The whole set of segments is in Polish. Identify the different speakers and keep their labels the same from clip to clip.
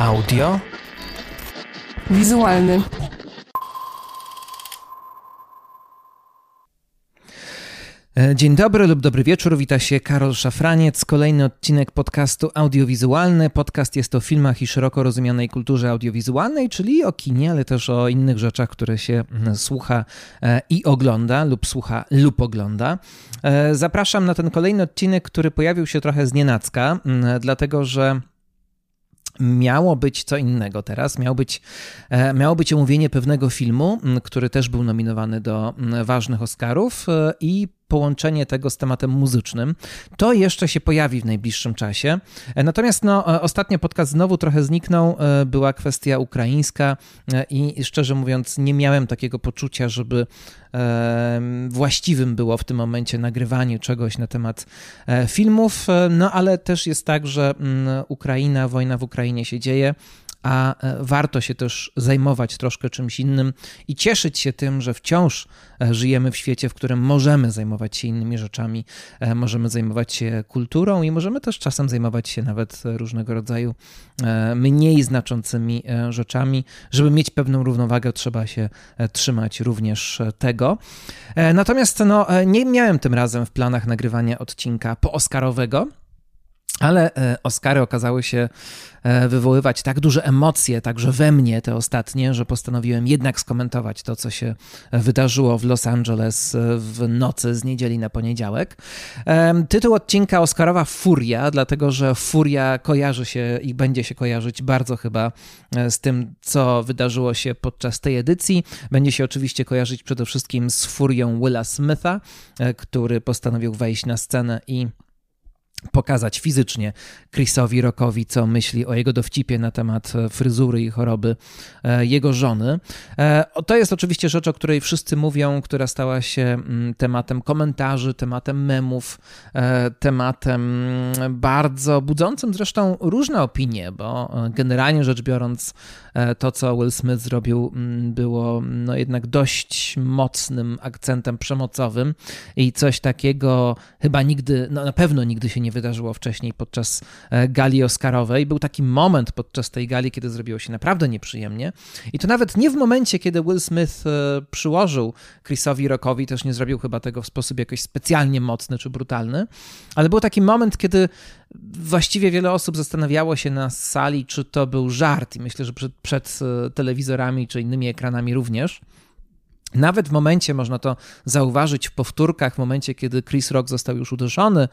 Speaker 1: Audio.
Speaker 2: Wizualny.
Speaker 1: E, Dzień dobry lub dobry wieczór, wita się Karol Szafraniec. Kolejny odcinek podcastu audiowizualny. Podcast jest o filmach i szeroko rozumianej kulturze audiowizualnej, czyli o kinie, ale też o innych rzeczach, które się mm, słucha e, i ogląda, lub słucha lub ogląda. E, Zapraszam na ten kolejny odcinek, który pojawił się trochę z nienacka, mm, dlatego że miało być co innego teraz. Miało być, e, miało być omówienie pewnego filmu, który też był nominowany do ważnych Oscarów e, i połączenie tego z tematem muzycznym. To jeszcze się pojawi w najbliższym czasie. E, Natomiast no, e, ostatnio podcast znowu trochę zniknął. e, Była kwestia ukraińska i szczerze mówiąc nie miałem takiego poczucia, żeby właściwym było w tym momencie nagrywanie czegoś na temat filmów. No ale też jest tak, że mm, Ukraina, wojna w Ukrainie się dzieje a e, warto się też zajmować troszkę czymś innym i cieszyć się tym, że wciąż e, żyjemy w świecie, w którym możemy zajmować się innymi rzeczami, e, możemy zajmować się kulturą i możemy też czasem zajmować się nawet różnego rodzaju mniej znaczącymi rzeczami. Żeby mieć pewną równowagę, trzeba się trzymać również tego. Natomiast no, nie miałem tym razem w planach nagrywania odcinka pooscarowego. Ale e, Oscary okazały się e, wywoływać tak duże emocje, także we mnie te ostatnie, że postanowiłem jednak skomentować to, co się wydarzyło w Los Angeles e, w nocy z niedzieli na poniedziałek. Tytuł odcinka Oscarowa Furia, dlatego że Furia kojarzy się i będzie się kojarzyć bardzo chyba z tym, co wydarzyło się podczas tej edycji. Będzie się oczywiście kojarzyć przede wszystkim z furią Willa Smitha, który postanowił wejść na scenę i pokazać fizycznie Chrisowi Rockowi, co myśli o jego dowcipie na temat e, fryzury i choroby e, jego żony. E, To jest oczywiście rzecz, o której wszyscy mówią, która stała się mm, tematem komentarzy, tematem memów, tematem mm, bardzo budzącym zresztą różne opinie, bo generalnie rzecz biorąc to, co Will Smith zrobił, mm, było no jednak dość mocnym akcentem przemocowym i coś takiego chyba nigdy, no na pewno nigdy się nie wydarzyło wcześniej podczas e, gali Oscarowej. Był taki moment podczas tej gali, kiedy zrobiło się naprawdę nieprzyjemnie. I to nawet nie w momencie, kiedy Will Smith e, przyłożył Chrisowi Rockowi, też nie zrobił chyba tego w sposób jakoś specjalnie mocny czy brutalny, ale był taki moment, kiedy właściwie wiele osób zastanawiało się na sali, czy to był żart i myślę, że przed, przed e, telewizorami czy innymi ekranami również. Nawet w momencie, można to zauważyć w powtórkach, w momencie, kiedy Chris Rock został już uderzony,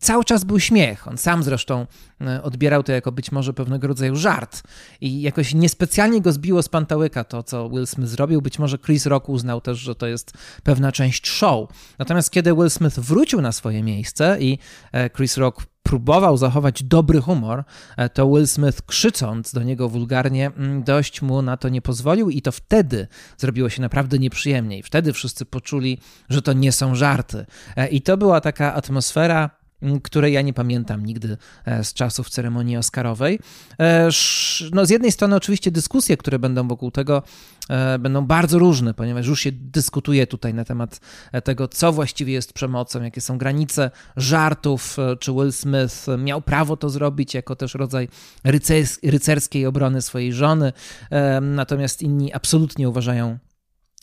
Speaker 1: cały czas był śmiech. On sam zresztą e, odbierał to jako być może pewnego rodzaju żart. I jakoś niespecjalnie go zbiło z pantałyka to, co Will Smith zrobił. Być może Chris Rock uznał też, że to jest pewna część show. Natomiast kiedy Will Smith wrócił na swoje miejsce i e, Chris Rock próbował zachować dobry humor, e, to Will Smith krzycząc do niego wulgarnie, mm, dość mu na to nie pozwolił i to wtedy zrobiło się naprawdę nieprzyjemnie i wtedy wszyscy poczuli, że to nie są żarty. E, I to była taka atmosfera, której ja nie pamiętam nigdy e, z czasów ceremonii Oscarowej. E, No, z jednej strony oczywiście dyskusje, które będą wokół tego, e, będą bardzo różne, ponieważ już się dyskutuje tutaj na temat tego, co właściwie jest przemocą, jakie są granice żartów, czy Will Smith miał prawo to zrobić jako też rodzaj rycers- rycerskiej obrony swojej żony, natomiast inni absolutnie uważają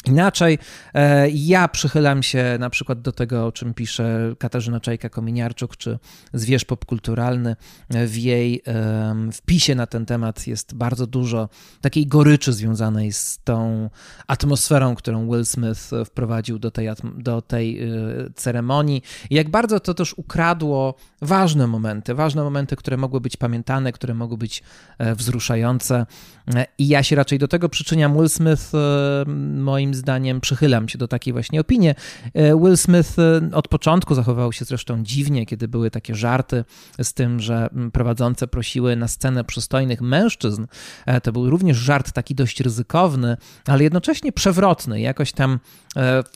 Speaker 1: Inaczej, e, ja przychylam się na przykład do tego, o czym pisze Katarzyna Czajka-Kominiarczuk, czy Zwierz Popkulturalny. W jej wpisie na ten temat jest bardzo dużo takiej goryczy związanej z tą atmosferą, którą Will Smith wprowadził do tej, do tej e, ceremonii. Jak bardzo to też ukradło ważne momenty, ważne momenty, które mogły być pamiętane, które mogły być e, wzruszające. E, I ja się raczej do tego przyczyniam. Will Smith, moim zdaniem, przychylam się do takiej właśnie opinii. E, Will Smith e, od początku zachowywał się zresztą dziwnie, kiedy były takie żarty z tym, że mm, prowadzące prosiły na scenę przystojnych mężczyzn. E, To był również żart taki dość ryzykowny, ale jednocześnie przewrotny, jakoś tam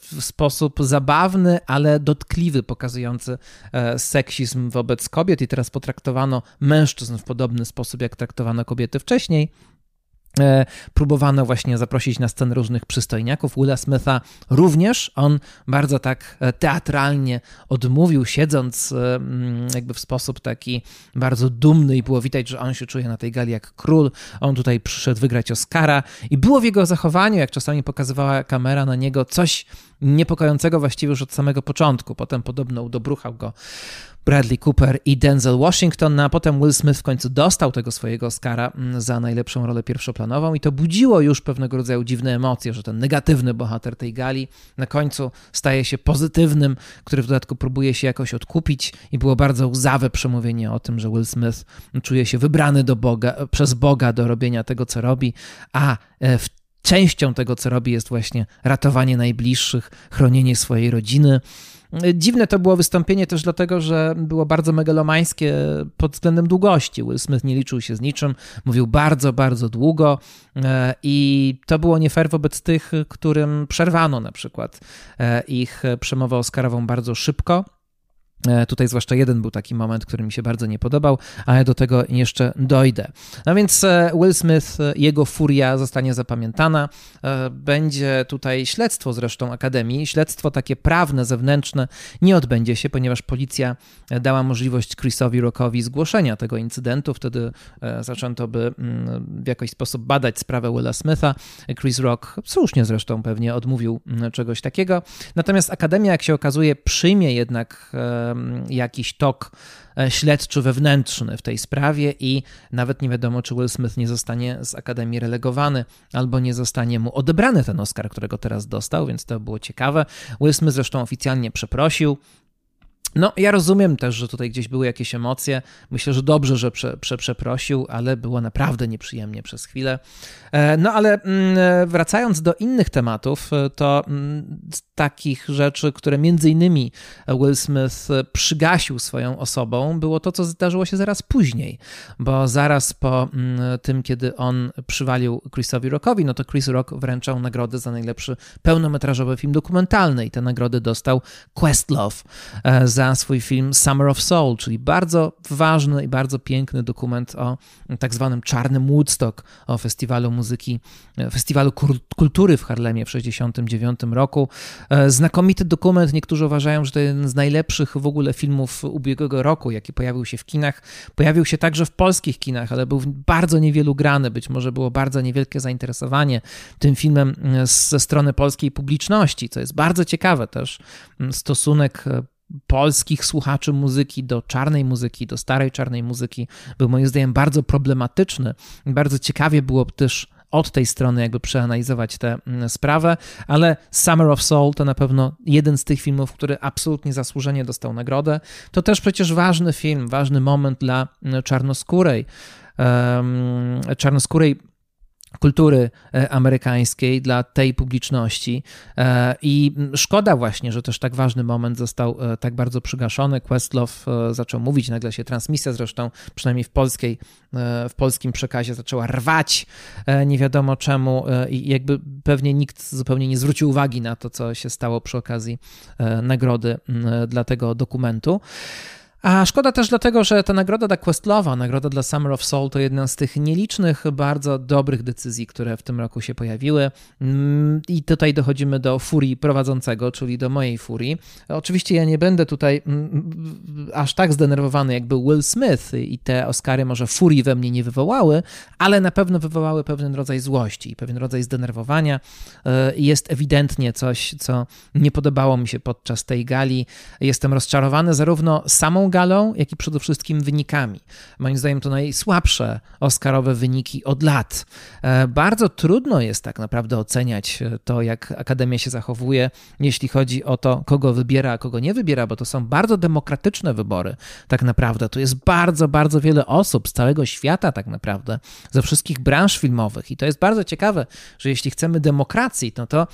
Speaker 1: w sposób zabawny, ale dotkliwy, pokazujący seksizm wobec kobiet i teraz potraktowano mężczyzn w podobny sposób, jak traktowano kobiety wcześniej. E, próbowano właśnie zaprosić na scenę różnych przystojniaków. Willa Smitha również. On bardzo tak e, teatralnie odmówił, siedząc e, mm, jakby w sposób taki bardzo dumny i było widać, że on się czuje na tej gali jak król. On tutaj przyszedł wygrać Oscara i było w jego zachowaniu, jak czasami pokazywała kamera na niego, coś niepokojącego właściwie już od samego początku. Potem podobno udobruchał go Bradley Cooper i Denzel Washington, no a potem Will Smith w końcu dostał tego swojego Oscara mm, za najlepszą rolę pierwszoplanową i to budziło już pewnego rodzaju dziwne emocje, że ten negatywny bohater tej gali na końcu staje się pozytywnym, który w dodatku próbuje się jakoś odkupić i było bardzo łzawe przemówienie o tym, że Will Smith czuje się wybrany do Boga, przez Boga do robienia tego, co robi, a e, w częścią tego, co robi, jest właśnie ratowanie najbliższych, chronienie swojej rodziny. Dziwne to było wystąpienie też dlatego, że było bardzo megalomańskie pod względem długości. Will Smith nie liczył się z niczym, mówił bardzo, bardzo długo e, i to było nie fair wobec tych, którym przerwano na przykład e, ich przemowę oscarową bardzo szybko. E, tutaj zwłaszcza jeden był taki moment, który mi się bardzo nie podobał, ale do tego jeszcze dojdę. No więc e, Will Smith, e, jego furia zostanie zapamiętana. Będzie tutaj śledztwo zresztą Akademii. Śledztwo takie prawne, zewnętrzne nie odbędzie się, ponieważ policja dała możliwość Chrisowi Rockowi zgłoszenia tego incydentu. Wtedy zaczęto by mm, w jakiś sposób badać sprawę Willa Smitha. Chris Rock, słusznie zresztą pewnie, odmówił mm, czegoś takiego. Natomiast Akademia, jak się okazuje, przyjmie jednak jakiś tok e, śledczy wewnętrzny w tej sprawie i nawet nie wiadomo, czy Will Smith nie zostanie z Akademii relegowany albo nie zostanie mu odebrany ten Oscar, którego teraz dostał, więc to było ciekawe. Will Smith zresztą oficjalnie przeprosił, no, ja rozumiem też, że tutaj gdzieś były jakieś emocje. Myślę, że dobrze, że prze, prze, przeprosił, ale było naprawdę nieprzyjemnie przez chwilę. E, no, ale mm, wracając do innych tematów, e, to mm, takich rzeczy, które między innymi Will Smith przygasił swoją osobą, było to, co zdarzyło się zaraz później, bo zaraz po mm, tym, kiedy on przywalił Chrisowi Rockowi, no to Chris Rock wręczał nagrodę za najlepszy pełnometrażowy film dokumentalny i tę nagrodę dostał Questlove e, za swój film Summer of Soul, czyli bardzo ważny i bardzo piękny dokument o tak zwanym czarnym Woodstock, o festiwalu muzyki, festiwalu kultury w Harlemie w 1969 roku. E, znakomity dokument, niektórzy uważają, że to jeden z najlepszych w ogóle filmów ubiegłego roku, jaki pojawił się w kinach. Pojawił się także w polskich kinach, ale był bardzo niewielu grany, być może było bardzo niewielkie zainteresowanie tym filmem e, ze strony polskiej publiczności, co jest bardzo ciekawe też. Stosunek e, polskich słuchaczy muzyki do czarnej muzyki, do starej czarnej muzyki był moim zdaniem bardzo problematyczny. Bardzo ciekawie było też od tej strony jakby przeanalizować tę mm, sprawę, ale Summer of Soul to na pewno jeden z tych filmów, który absolutnie zasłużenie dostał nagrodę. To też przecież ważny film, ważny moment dla mm, czarnoskórej, czarnoskórej kultury e, amerykańskiej dla tej publiczności. E, I szkoda właśnie, że też tak ważny moment został e, tak bardzo przygaszony. Questlove zaczął mówić, nagle się transmisja zresztą, przynajmniej w polskiej, w polskim przekazie zaczęła rwać, nie wiadomo czemu i jakby pewnie nikt zupełnie nie zwrócił uwagi na to, co się stało przy okazji nagrody dla tego dokumentu. A szkoda też dlatego, że ta nagroda dla Questlowa, nagroda dla Summer of Soul to jedna z tych nielicznych, bardzo dobrych decyzji, które w tym roku się pojawiły. Mm, I tutaj dochodzimy do furii prowadzącego, czyli do mojej furii. Oczywiście ja nie będę tutaj mm, aż tak zdenerwowany, jak był Will Smith i te Oscary może furii we mnie nie wywołały, ale na pewno wywołały pewien rodzaj złości i pewien rodzaj zdenerwowania. E, jest ewidentnie coś, co nie podobało mi się podczas tej gali. Jestem rozczarowany zarówno samą galą, jak i przede wszystkim wynikami. Moim zdaniem to najsłabsze Oscarowe wyniki od lat. E, bardzo trudno jest tak naprawdę oceniać e, to, jak Akademia się zachowuje, jeśli chodzi o to, kogo wybiera, a kogo nie wybiera, bo to są bardzo demokratyczne wybory. Tak naprawdę to jest bardzo, bardzo wiele osób z całego świata, tak naprawdę, ze wszystkich branż filmowych. I to jest bardzo ciekawe, że jeśli chcemy demokracji, no to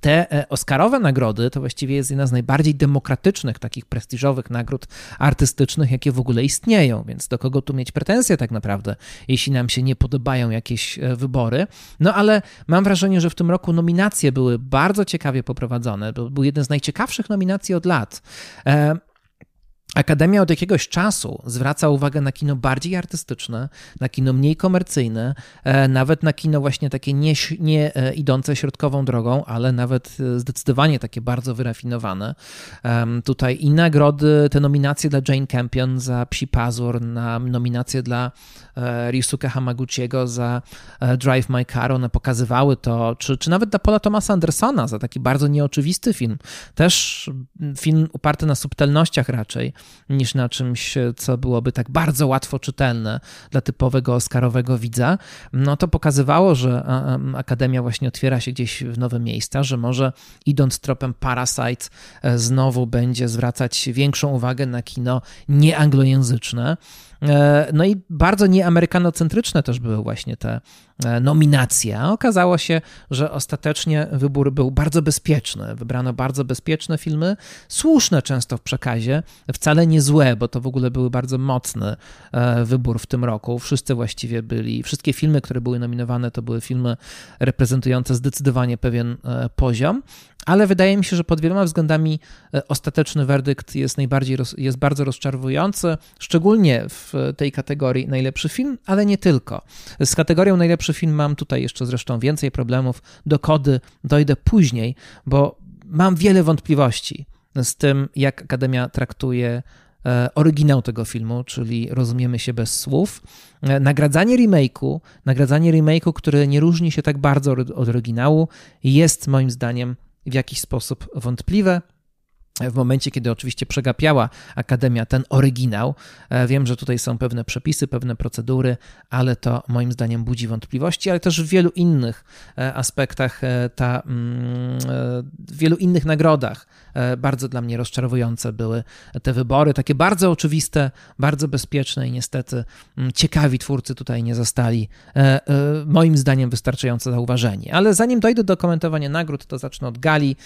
Speaker 1: te e, Oscarowe nagrody to właściwie jest jedna z najbardziej demokratycznych, takich prestiżowych nagród artystycznych artystycznych, jakie w ogóle istnieją, więc do kogo tu mieć pretensje tak naprawdę, jeśli nam się nie podobają jakieś e, wybory. No ale mam wrażenie, że w tym roku nominacje były bardzo ciekawie poprowadzone. Był jeden z najciekawszych nominacji od lat. Akademia od jakiegoś czasu zwraca uwagę na kino bardziej artystyczne, na kino mniej komercyjne, e, nawet na kino właśnie takie nie, nie e, idące środkową drogą, ale nawet e, zdecydowanie takie bardzo wyrafinowane. Tutaj i nagrody, te nominacje dla Jane Campion za Psi Pazur, na nominacje dla Ryusuke Hamaguchiego za Drive My Car, one pokazywały to, czy, czy nawet dla Paula Thomasa Andersona za taki bardzo nieoczywisty film. Też film oparty na subtelnościach raczej, niż na czymś, co byłoby tak bardzo łatwo czytelne dla typowego Oscarowego widza, no to pokazywało, że Akademia właśnie otwiera się gdzieś w nowe miejsca, że może idąc tropem Parasite e, znowu będzie zwracać większą uwagę na kino nieanglojęzyczne. E, no i bardzo nieamerykanocentryczne też były właśnie te e, nominacje. Okazało się, że ostatecznie wybór był bardzo bezpieczny. Wybrano bardzo bezpieczne filmy, słuszne często w przekazie, wcale nie złe, bo to w ogóle były bardzo mocny e, wybór w tym roku. Wszyscy właściwie byli, wszystkie filmy, które były nominowane, to były filmy reprezentujące zdecydowanie pewien poziom ale wydaje mi się, że pod wieloma względami ostateczny werdykt jest najbardziej, jest bardzo rozczarowujący, szczególnie w tej kategorii najlepszy film, ale nie tylko. Z kategorią najlepszy film mam tutaj jeszcze zresztą więcej problemów. Do kody dojdę później, bo mam wiele wątpliwości z tym, jak Akademia traktuje e, oryginał tego filmu, czyli rozumiemy się bez słów. E, nagradzanie remake'u, nagradzanie remake'u, który nie różni się tak bardzo od oryginału, jest moim zdaniem w jakiś sposób wątpliwe. W momencie, kiedy oczywiście przegapiała Akademia ten oryginał, e, wiem, że tutaj są pewne przepisy, pewne procedury, ale to moim zdaniem budzi wątpliwości, ale też w wielu innych e, aspektach, e, ta, mm, w wielu innych nagrodach bardzo dla mnie rozczarowujące były te wybory, takie bardzo oczywiste, bardzo bezpieczne i niestety mm, ciekawi twórcy tutaj nie zostali moim zdaniem wystarczająco zauważeni. Ale zanim dojdę do komentowania nagród, to zacznę od gali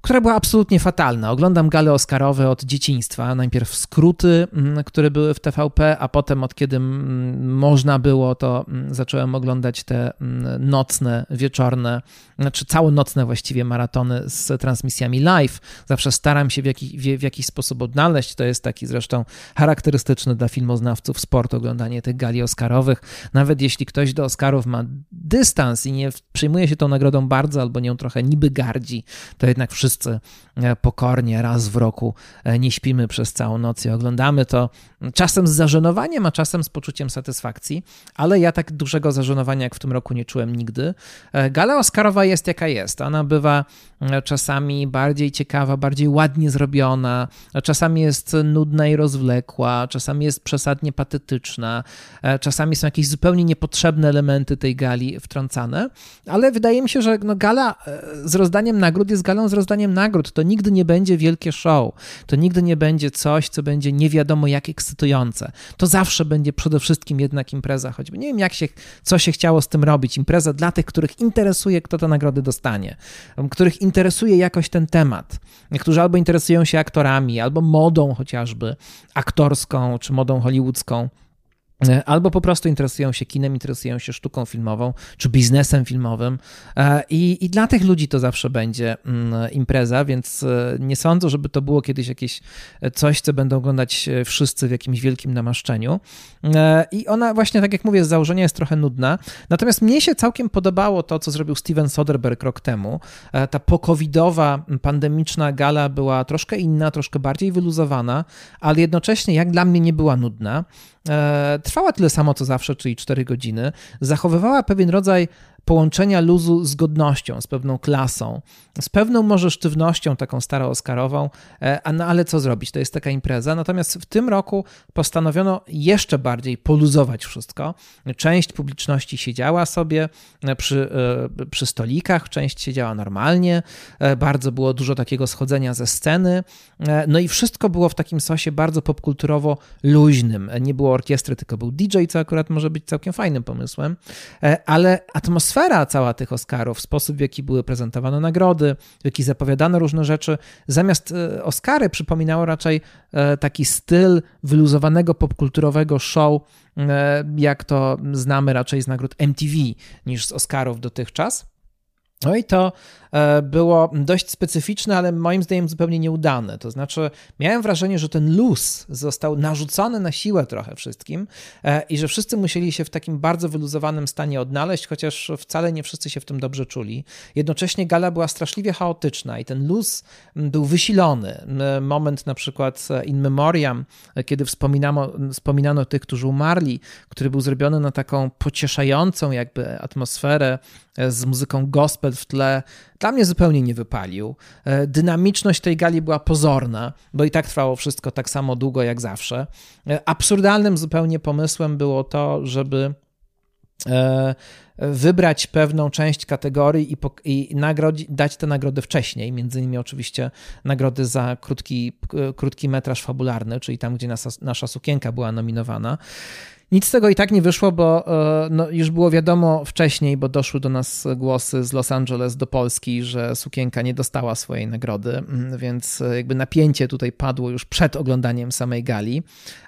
Speaker 1: która była absolutnie fatalna. Oglądam gale Oscarowe od dzieciństwa. Najpierw skróty, mm, które były w TVP, a potem od kiedy mm, można było, to mm, zacząłem oglądać te nocne, wieczorne, znaczy całonocne właściwie maratony z transmisjami live. Zawsze staram się w, jaki, w, jakiś sposób odnaleźć. To jest taki zresztą charakterystyczny dla filmoznawców sport, oglądanie tych gali Oscarowych. Nawet jeśli ktoś do Oscarów ma dystans i nie przyjmuje się tą nagrodą bardzo albo nią trochę niby gardzi, to jednak wszyscy wszyscy e, pokornie raz w roku e, nie śpimy przez całą noc i oglądamy to czasem z zażenowaniem, a czasem z poczuciem satysfakcji, ale ja tak dużego zażenowania jak w tym roku nie czułem nigdy. E, gala Oscarowa jest jaka jest. Ona bywa czasami bardziej ciekawa, bardziej ładnie zrobiona, czasami jest nudna i rozwlekła, czasami jest przesadnie patetyczna, czasami są jakieś zupełnie niepotrzebne elementy tej gali wtrącane, ale wydaje mi się, że no gala z rozdaniem nagród jest galą z rozdaniem nagród. To nigdy nie będzie wielkie show. To nigdy nie będzie coś, co będzie nie wiadomo jak ekscytujące. To zawsze będzie przede wszystkim jednak impreza, choćby nie wiem jak się, co się chciało z tym robić. Impreza dla tych, których interesuje, kto te nagrody dostanie, których interesuje jakoś ten temat. Niektórzy albo interesują się aktorami, albo modą chociażby aktorską, czy modą hollywoodzką. E, albo po prostu interesują się kinem, interesują się sztuką filmową czy biznesem filmowym. E, I, I dla tych ludzi to zawsze będzie mm, impreza, więc e, nie sądzę, żeby to było kiedyś jakieś coś, co będą oglądać wszyscy w jakimś wielkim namaszczeniu. I ona właśnie, tak jak mówię, z założenia jest trochę nudna. Natomiast mnie się całkiem podobało to, co zrobił Steven Soderbergh rok temu. Ta pokowidowa, pandemiczna gala była troszkę inna, troszkę bardziej wyluzowana, ale jednocześnie jak dla mnie nie była nudna. Trwała tyle samo co zawsze, czyli 4 godziny. Zachowywała pewien rodzaj połączenia luzu z godnością, z pewną klasą, z pewną może sztywnością taką staro-oscarową, e, no ale co zrobić, to jest taka impreza. Natomiast w tym roku postanowiono jeszcze bardziej poluzować wszystko. Część publiczności siedziała sobie e, przy, e, przy stolikach, część siedziała normalnie, bardzo było dużo takiego schodzenia ze sceny, no i wszystko było w takim sosie bardzo popkulturowo luźnym. Nie było orkiestry, tylko był DJ, co akurat może być całkiem fajnym pomysłem, ale atmosfera atmosfera cała tych Oscarów, sposób w jaki były prezentowane nagrody, w jaki zapowiadano różne rzeczy, zamiast e, Oscary przypominało raczej e, taki styl wyluzowanego popkulturowego show, e, jak to znamy raczej z nagród MTV niż z Oscarów dotychczas. No i to było dość specyficzne, ale moim zdaniem zupełnie nieudane. To znaczy, miałem wrażenie, że ten luz został narzucony na siłę trochę wszystkim e, i że wszyscy musieli się w takim bardzo wyluzowanym stanie odnaleźć, chociaż wcale nie wszyscy się w tym dobrze czuli. Jednocześnie gala była straszliwie chaotyczna i ten luz był wysilony. Moment na przykład in memoriam, kiedy wspominano, wspominano tych, którzy umarli, który był zrobiony na taką pocieszającą jakby atmosferę e, z muzyką gospel w tle dla mnie zupełnie nie wypalił. E, dynamiczność tej gali była pozorna, bo i tak trwało wszystko tak samo długo jak zawsze. E, absurdalnym zupełnie pomysłem było to, żeby e, wybrać pewną część kategorii i, i nagrodzi, dać te nagrody wcześniej, między innymi oczywiście nagrody za krótki, krótki metraż fabularny, czyli tam, gdzie nasza, nasza sukienka była nominowana. Nic z tego i tak nie wyszło, bo e, no, już było wiadomo wcześniej, bo doszły do nas głosy z Los Angeles do Polski, że sukienka nie dostała swojej nagrody, mm, więc e, jakby napięcie tutaj padło już przed oglądaniem samej gali.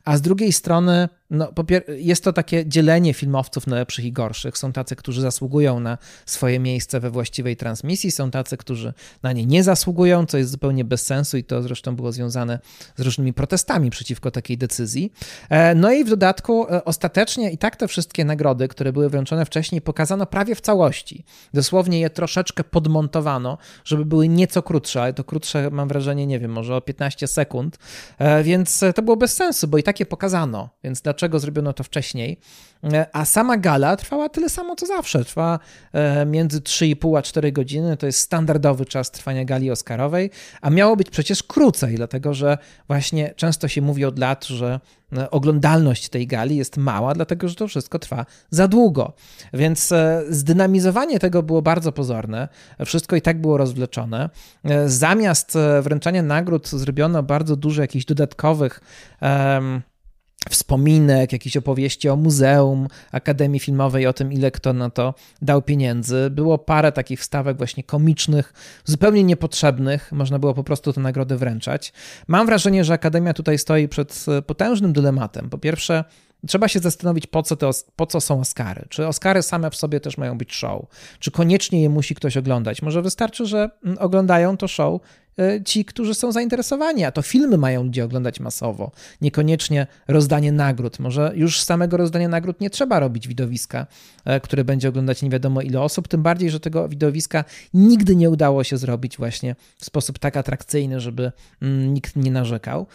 Speaker 1: A z drugiej strony no, jest to takie dzielenie filmowców na lepszych i gorszych. Są tacy, którzy zasługują na swoje miejsce we właściwej transmisji, są tacy, którzy na nie nie zasługują, co jest zupełnie bez sensu i to zresztą było związane z różnymi protestami przeciwko takiej decyzji. E, no i w dodatku e, ostatecznie i tak te wszystkie nagrody, które były wręczone wcześniej, pokazano prawie w całości. Dosłownie je troszeczkę podmontowano, żeby były nieco krótsze, ale to krótsze mam wrażenie, nie wiem, może o 15 sekund, e, więc to było bez sensu, bo i tak je pokazano, więc dlaczego dlaczego zrobiono to wcześniej. E, a sama gala trwała tyle samo co zawsze. Trwa e, między 3,5 a 4 godziny. To jest standardowy czas trwania gali Oscarowej, a miało być przecież krócej, dlatego że właśnie często się mówi od lat, że e, oglądalność tej gali jest mała, dlatego że to wszystko trwa za długo. Więc zdynamizowanie tego było bardzo pozorne. Wszystko i tak było rozwleczone. Zamiast wręczania nagród zrobiono bardzo dużo jakichś dodatkowych. Um, wspominek, jakieś opowieści o muzeum, Akademii Filmowej, o tym, ile kto na to dał pieniędzy. Było parę takich wstawek właśnie komicznych, zupełnie niepotrzebnych. Można było po prostu tę nagrodę wręczać. Mam wrażenie, że Akademia tutaj stoi przed potężnym dylematem. Po pierwsze, Trzeba się zastanowić, po co, te, po co są Oscary. Czy Oscary same w sobie też mają być show? Czy koniecznie je musi ktoś oglądać? Może wystarczy, że mm, oglądają to show e, ci, którzy są zainteresowani, a to filmy mają ludzie oglądać masowo, niekoniecznie rozdanie nagród. Może już z samego rozdania nagród nie trzeba robić widowiska, e, które będzie oglądać nie wiadomo ile osób, tym bardziej, że tego widowiska nigdy nie udało się zrobić właśnie w sposób tak atrakcyjny, żeby mm, nikt nie narzekał.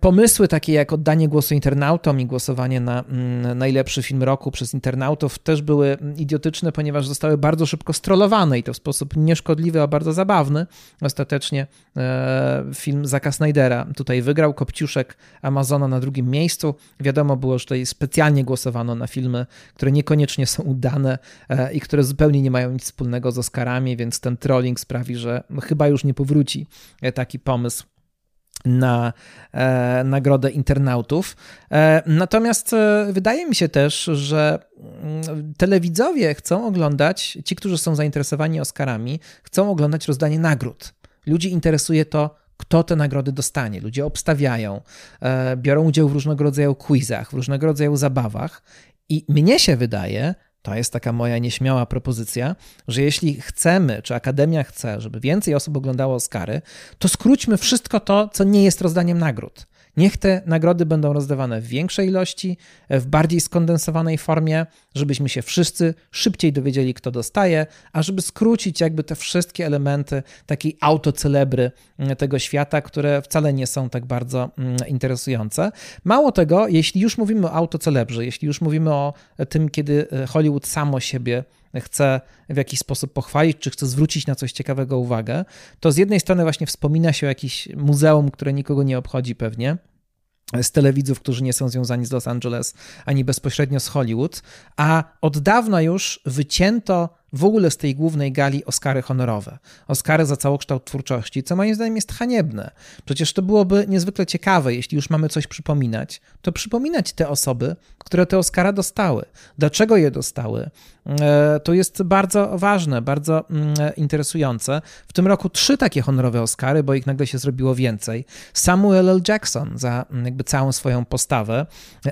Speaker 1: Pomysły takie jak oddanie głosu internautom i głosowanie na mm, najlepszy film roku przez internautów też były idiotyczne, ponieważ zostały bardzo szybko strollowane i to w sposób nieszkodliwy, a bardzo zabawny. Ostatecznie e, film Zaka Snydera tutaj wygrał, Kopciuszek Amazona na drugim miejscu. Wiadomo było, że tutaj specjalnie głosowano na filmy, które niekoniecznie są udane e, i które zupełnie nie mają nic wspólnego z Oscarami, więc ten trolling sprawi, że chyba już nie powróci e, taki pomysł na e, nagrodę internautów. E, natomiast e, wydaje mi się też, że mm, telewidzowie chcą oglądać, ci, którzy są zainteresowani Oscarami, chcą oglądać rozdanie nagród. Ludzi interesuje to, kto te nagrody dostanie. Ludzie obstawiają, e, biorą udział w różnego rodzaju quizach, w różnego rodzaju zabawach. I mnie się wydaje, to jest taka moja nieśmiała propozycja, że jeśli chcemy, czy Akademia chce, żeby więcej osób oglądało Oscary, to skróćmy wszystko to, co nie jest rozdaniem nagród. Niech te nagrody będą rozdawane w większej ilości, w bardziej skondensowanej formie, żebyśmy się wszyscy szybciej dowiedzieli, kto dostaje, a żeby skrócić jakby te wszystkie elementy takiej autocelebry mm, tego świata, które wcale nie są tak bardzo mm, interesujące. Mało tego, jeśli już mówimy o autocelebrze, jeśli już mówimy o tym, kiedy e, Hollywood samo siebie chce w jakiś sposób pochwalić, czy chce zwrócić na coś ciekawego uwagę, to z jednej strony właśnie wspomina się o jakimś muzeum, które nikogo nie obchodzi pewnie, z telewidzów, którzy nie są związani z Los Angeles ani bezpośrednio z Hollywood, a od dawna już wycięto w ogóle z tej głównej gali Oscary honorowe. Oscary za całokształt twórczości, co moim zdaniem jest haniebne. Przecież to byłoby niezwykle ciekawe, jeśli już mamy coś przypominać, to przypominać te osoby, które te Oscara dostały. Dlaczego je dostały? E, to jest bardzo ważne, bardzo mm, interesujące. W tym roku trzy takie honorowe Oscary, bo ich nagle się zrobiło więcej. Samuel L. Jackson za mm, jakby całą swoją postawę.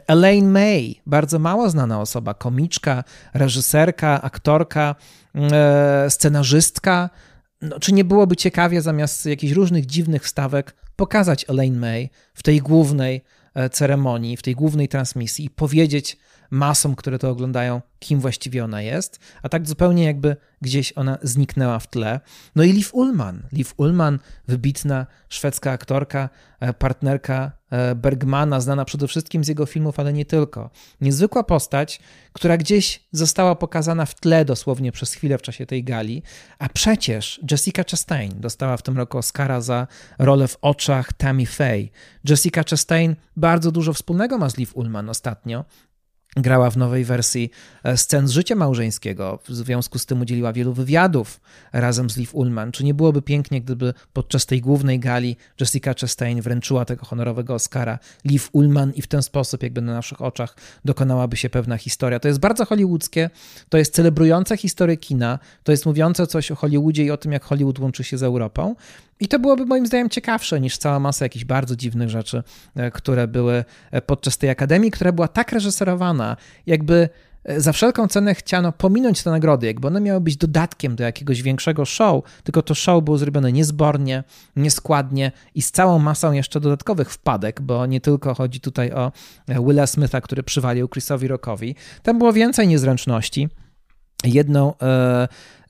Speaker 1: Elaine May, bardzo mało znana osoba, komiczka, reżyserka, aktorka, scenarzystka. No, czy nie byłoby ciekawie zamiast jakichś różnych dziwnych wstawek pokazać Elaine May w tej głównej e, ceremonii, w tej głównej transmisji i powiedzieć masom, które to oglądają, kim właściwie ona jest, a tak zupełnie jakby gdzieś ona zniknęła w tle. No i Liv Ullman. Liv Ullman, wybitna szwedzka aktorka, e, partnerka e, Bergmana, znana przede wszystkim z jego filmów, ale nie tylko. Niezwykła postać, która gdzieś została pokazana w tle dosłownie przez chwilę w czasie tej gali, a przecież Jessica Chastain dostała w tym roku Oscara za rolę w oczach Tammy Faye. Jessica Chastain bardzo dużo wspólnego ma z Liv Ullman ostatnio, grała w nowej wersji e, scen z życia małżeńskiego. W związku z tym udzieliła wielu wywiadów razem z Liv Ullman. Czy nie byłoby pięknie, gdyby podczas tej głównej gali Jessica Chastain wręczyła tego honorowego Oscara Liv Ullman i w ten sposób jakby na naszych oczach dokonałaby się pewna historia. To jest bardzo hollywoodzkie, to jest celebrujące historię kina, to jest mówiące coś o Hollywoodzie i o tym, jak Hollywood łączy się z Europą. I to byłoby moim zdaniem ciekawsze niż cała masa jakichś bardzo dziwnych rzeczy, e, które były e, podczas tej akademii, która była tak reżyserowana, jakby e, za wszelką cenę chciano pominąć te nagrody, jakby one miały być dodatkiem do jakiegoś większego show, tylko to show było zrobione niezbornie, nieskładnie i z całą masą jeszcze dodatkowych wpadek, bo nie tylko chodzi tutaj o Willa Smitha, który przywalił Chrisowi Rockowi, tam było więcej niezręczności. Jedną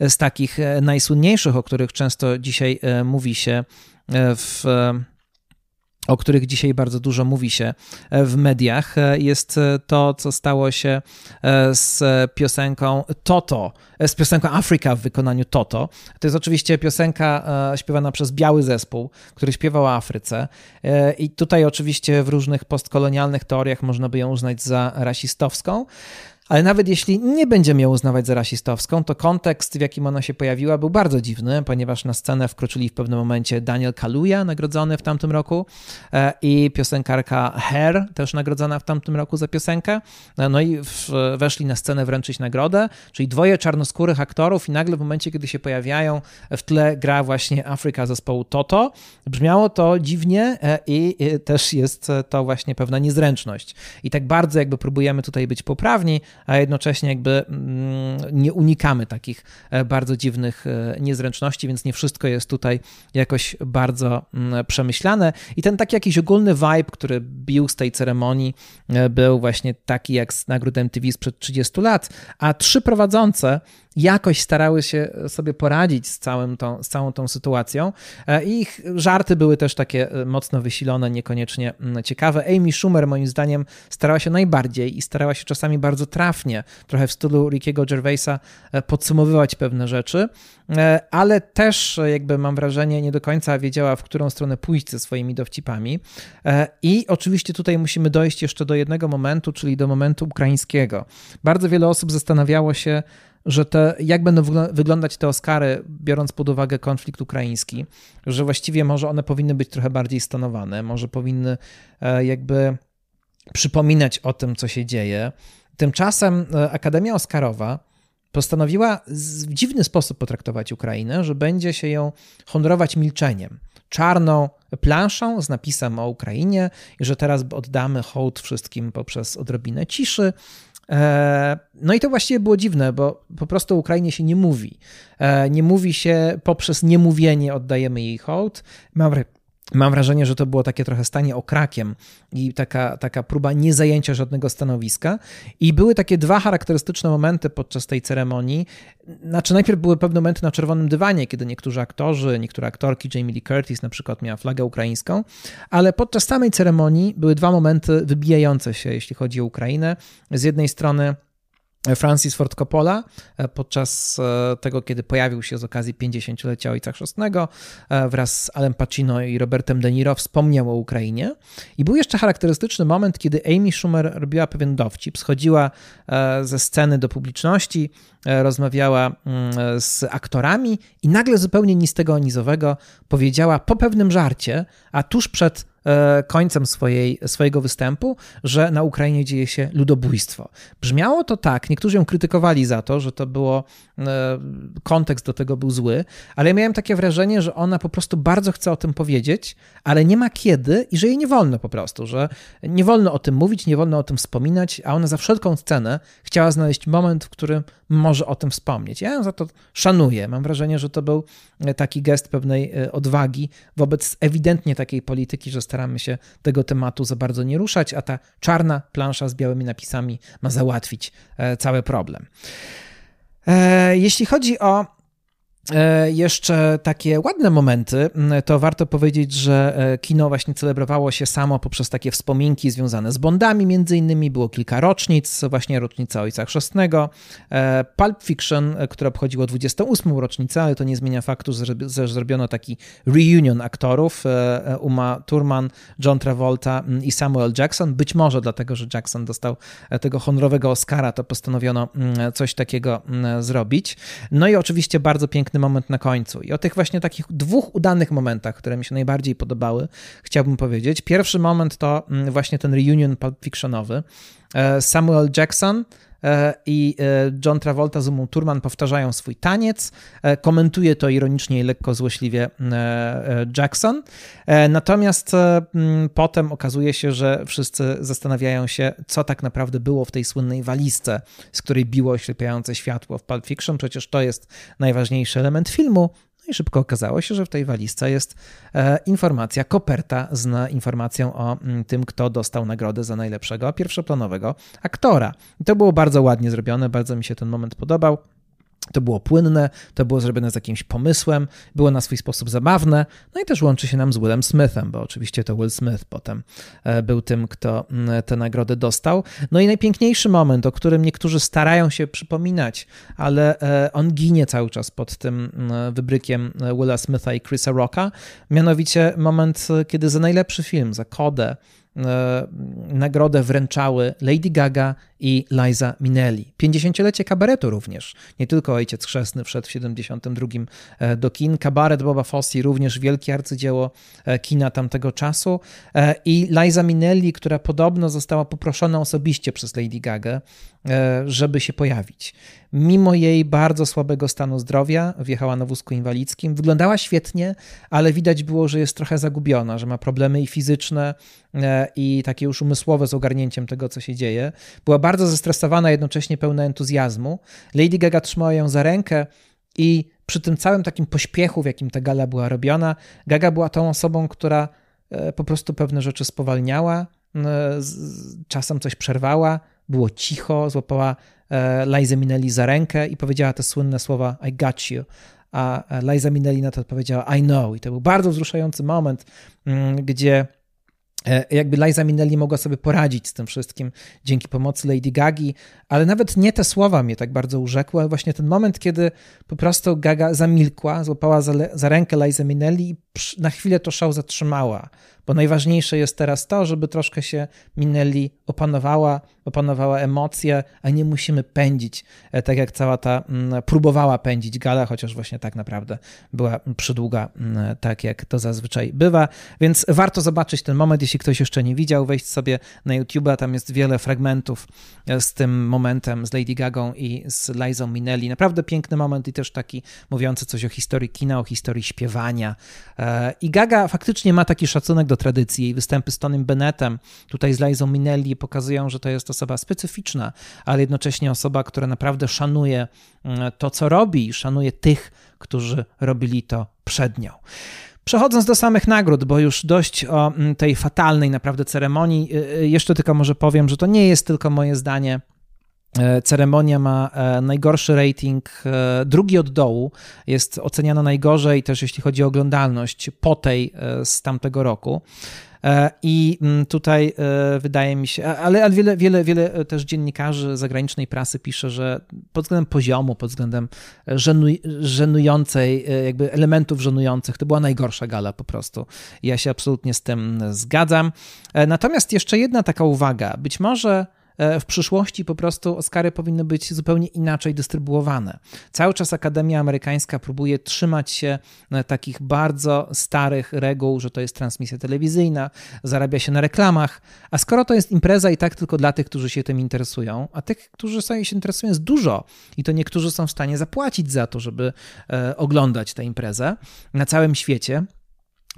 Speaker 1: z takich najsłynniejszych, o których często dzisiaj mówi się w o których dzisiaj bardzo dużo mówi się w mediach, jest to, co stało się z piosenką Toto, z piosenką Afrika w wykonaniu Toto. To jest oczywiście piosenka śpiewana przez biały zespół, który śpiewał o Afryce. I tutaj oczywiście w różnych postkolonialnych teoriach można by ją uznać za rasistowską. Ale nawet jeśli nie będziemy ją uznawać za rasistowską, to kontekst, w jakim ona się pojawiła, był bardzo dziwny, ponieważ na scenę wkroczyli w pewnym momencie Daniel Kaluuya, nagrodzony w tamtym roku, e, i piosenkarka Hair, też nagrodzona w tamtym roku za piosenkę. E, no i weszli na scenę wręczyć nagrodę, czyli dwoje czarnoskórych aktorów, i nagle w momencie, kiedy się pojawiają, w tle gra właśnie Afryka zespołu Toto. Brzmiało to dziwnie e, i też jest to właśnie pewna niezręczność. I tak bardzo jakby próbujemy tutaj być poprawni, a jednocześnie jakby mm, nie unikamy takich e, bardzo dziwnych e, niezręczności, więc nie wszystko jest tutaj jakoś bardzo mm, przemyślane. I ten taki jakiś ogólny vibe, który bił z tej ceremonii, e, był właśnie taki jak z nagród MTV sprzed 30 lat, a trzy prowadzące jakoś starały się sobie poradzić z, całym tą, z całą tą sytuacją. E, ich żarty były też takie mocno wysilone, niekoniecznie mm, ciekawe. Amy Schumer moim zdaniem starała się najbardziej i starała się czasami bardzo trafnie, trochę w stylu Rickiego Gervaisa, e, podsumowywać pewne rzeczy, ale też jakby mam wrażenie nie do końca wiedziała, w którą stronę pójść ze swoimi dowcipami. I oczywiście tutaj musimy dojść jeszcze do jednego momentu, czyli do momentu ukraińskiego. Bardzo wiele osób zastanawiało się, że te, jak będą wyglądać te Oscary, biorąc pod uwagę konflikt ukraiński, że właściwie może one powinny być trochę bardziej stonowane, może powinny e, jakby przypominać o tym, co się dzieje. Tymczasem e, Akademia Oscarowa postanowiła w dziwny sposób potraktować Ukrainę, że będzie się ją honorować milczeniem. Czarną planszą z napisem o Ukrainie i że teraz oddamy hołd wszystkim poprzez odrobinę ciszy, E, no i to właściwie było dziwne, bo po prostu o Ukrainie się nie mówi. E, nie mówi się poprzez niemówienie oddajemy jej hołd. Mam, mam wrażenie, że to było takie trochę stanie okrakiem i taka, taka próba niezajęcia żadnego stanowiska. I były takie dwa charakterystyczne momenty podczas tej ceremonii. Znaczy, najpierw były pewne momenty na czerwonym dywanie, kiedy niektórzy aktorzy, niektóre aktorki, Jamie Lee Curtis na przykład miała flagę ukraińską, ale podczas samej ceremonii były dwa momenty wybijające się, jeśli chodzi o Ukrainę. Z jednej strony Francis Ford Coppola e, podczas e, tego, kiedy pojawił się z okazji 50-lecia Ojca Chrzestnego e, wraz z Alem Pacino i Robertem De Niro wspomniał o Ukrainie. I był jeszcze charakterystyczny moment, kiedy Amy Schumer robiła pewien dowcip, schodziła ze sceny do publiczności, rozmawiała mm, z aktorami i nagle zupełnie nic tego nizowego powiedziała po pewnym żarcie, a tuż przed końcem swojej, swojego występu, że na Ukrainie dzieje się ludobójstwo. Brzmiało to tak, niektórzy ją krytykowali za to, że to było, e, kontekst do tego był zły, ale ja miałem takie wrażenie, że ona po prostu bardzo chce o tym powiedzieć, ale nie ma kiedy i że jej nie wolno po prostu, że nie wolno o tym mówić, nie wolno o tym wspominać, a ona za wszelką cenę chciała znaleźć moment, w którym może o tym wspomnieć. Ja ją za to szanuję. Mam wrażenie, że to był taki gest pewnej odwagi wobec ewidentnie takiej polityki, że staramy się tego tematu za bardzo nie ruszać, a ta czarna plansza z białymi napisami ma załatwić e, cały problem. E, jeśli chodzi o jeszcze takie ładne momenty, to warto powiedzieć, że e, kino właśnie celebrowało się samo poprzez takie wspominki związane z Bondami, między innymi było kilka rocznic, właśnie rocznica Ojca Chrzestnego, e, Pulp Fiction, które obchodziło 28. rocznicę, ale to nie zmienia faktu, że zrobiono taki reunion aktorów, Uma Thurman, John Travolta i Samuel Jackson, być może dlatego, że Jackson dostał tego honorowego Oscara, to postanowiono coś takiego zrobić. No i oczywiście bardzo piękny moment na końcu. I o tych właśnie takich dwóch udanych momentach, które mi się najbardziej podobały, chciałbym powiedzieć. Pierwszy moment to mm, właśnie ten reunion Pulp Fictionowy. E, Samuel Jackson i e, John Travolta z Umą Turman powtarzają swój taniec. Komentuje to ironicznie i lekko złośliwie Jackson. Natomiast potem okazuje się, że wszyscy zastanawiają się, co tak naprawdę było w tej słynnej walizce, z której biło oślepiające światło w Pulp Fiction. Przecież to jest najważniejszy element filmu. No i szybko okazało się, że w tej walizce jest e, informacja, koperta z informacją o mm, tym, kto dostał nagrodę za najlepszego pierwszoplanowego aktora. I to było bardzo ładnie zrobione, bardzo mi się ten moment podobał. To było płynne, to było zrobione z jakimś pomysłem, było na swój sposób zabawne, no i też łączy się nam z Willem Smithem, bo oczywiście to Will Smith potem e, był tym, kto tę nagrodę dostał. No i najpiękniejszy moment, o którym niektórzy starają się przypominać, ale e, on ginie cały czas pod tym wybrykiem e, Willa Smitha i Chrisa Rocka, mianowicie moment, kiedy za najlepszy film, za kodę, nagrodę wręczały Lady Gaga i Liza Minnelli. 50-lecie kabaretu również. Nie tylko Ojciec Chrzestny wszedł w 72 e, do kin. Kabaret Boba Fossi również wielkie arcydzieło e, kina tamtego czasu. E, I Liza Minnelli, która podobno została poproszona osobiście przez Lady Gaga, żeby się pojawić. Mimo jej bardzo słabego stanu zdrowia, wjechała na wózku inwalidzkim, wyglądała świetnie, ale widać było, że jest trochę zagubiona, że ma problemy i fizyczne, i takie już umysłowe z ogarnięciem tego, co się dzieje. Była bardzo zestresowana, jednocześnie pełna entuzjazmu. Lady Gaga trzymała ją za rękę i przy tym całym takim pośpiechu, w jakim ta gala była robiona, Gaga była tą osobą, która e, po prostu pewne rzeczy spowalniała, e, czasem coś przerwała, było cicho, złapała e, Liza Minnelli za rękę i powiedziała te słynne słowa I got you. A Liza Minnelli na to odpowiedziała I know. I to był bardzo wzruszający moment, mm, gdzie jakby Liza Minnelli mogła sobie poradzić z tym wszystkim dzięki pomocy Lady Gagi, ale nawet nie te słowa mnie tak bardzo urzekły, ale właśnie ten moment, kiedy po prostu Gaga zamilkła, złapała za, za rękę Liza Minnelli i na chwilę to szał zatrzymała, bo najważniejsze jest teraz to, żeby troszkę się Minelli opanowała, opanowała emocje, a nie musimy pędzić, e, tak jak cała ta mm, próbowała pędzić gala, chociaż właśnie tak naprawdę była przydługa, mm, tak jak to zazwyczaj bywa, więc warto zobaczyć ten moment, jeśli ktoś jeszcze nie widział, wejść sobie na YouTube, tam jest wiele fragmentów e, z tym momentem, z Lady Gagą i z Lizą Minelli, naprawdę piękny moment i też taki mówiący coś o historii kina, o historii śpiewania, e, I Gaga faktycznie ma taki szacunek do tradycji. Jej występy z Tonym Bennettem, tutaj z Lizą Minelli pokazują, że to jest osoba specyficzna, ale jednocześnie osoba, która naprawdę szanuje mm, to, co robi, szanuje tych, którzy robili to przed nią. Przechodząc do samych nagród, bo już dość o mm, tej fatalnej naprawdę ceremonii, y, y, jeszcze tylko może powiem, że to nie jest tylko moje zdanie. E, ceremonia ma e, najgorszy rating, e, drugi od dołu, jest oceniana najgorzej też jeśli chodzi o oglądalność po tej z tamtego roku. I mm, tutaj wydaje mi się, ale, ale wiele, wiele, wiele też dziennikarzy zagranicznej prasy pisze, że pod względem poziomu, pod względem żenuj, żenującej, jakby elementów żenujących, to była najgorsza gala po prostu. Ja się absolutnie z tym zgadzam. Natomiast jeszcze jedna taka uwaga. Być może w przyszłości po prostu Oscary powinny być zupełnie inaczej dystrybuowane. Cały czas Akademia Amerykańska próbuje trzymać się takich bardzo starych reguł, że to jest transmisja telewizyjna, zarabia się na reklamach, a skoro to jest impreza i tak tylko dla tych, którzy się tym interesują, a tych, którzy się interesują jest dużo i to niektórzy są w stanie zapłacić za to, żeby e, oglądać tę imprezę na całym świecie,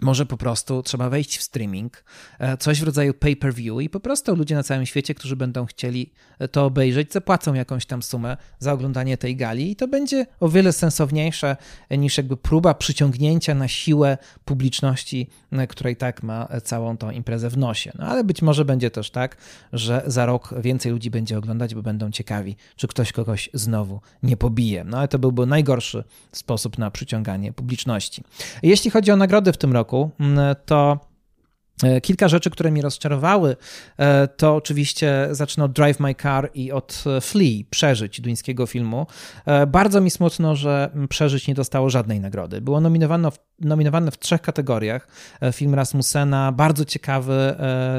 Speaker 1: może po prostu trzeba wejść w streaming, e, coś w rodzaju pay-per-view i po prostu ludzie na całym świecie, którzy będą chcieli e, to obejrzeć, zapłacą jakąś tam sumę za oglądanie tej gali i to będzie o wiele sensowniejsze niż jakby próba przyciągnięcia na siłę publiczności, e, która i tak ma całą tą imprezę w nosie. No ale być może będzie też tak, że za rok więcej ludzi będzie oglądać, bo będą ciekawi, czy ktoś kogoś znowu nie pobije. No ale to byłby najgorszy sposób na przyciąganie publiczności. Jeśli chodzi o nagrody w tym roku, roku, mm, to e, Kilka rzeczy, które mnie rozczarowały, e, to oczywiście zacznę od Drive My Car i od e, Flea, Przeżyć duńskiego filmu. Bardzo mi smutno, że Przeżyć nie dostało żadnej nagrody. Było nominowane w, nominowane w trzech kategoriach. Film Rasmussena, bardzo ciekawy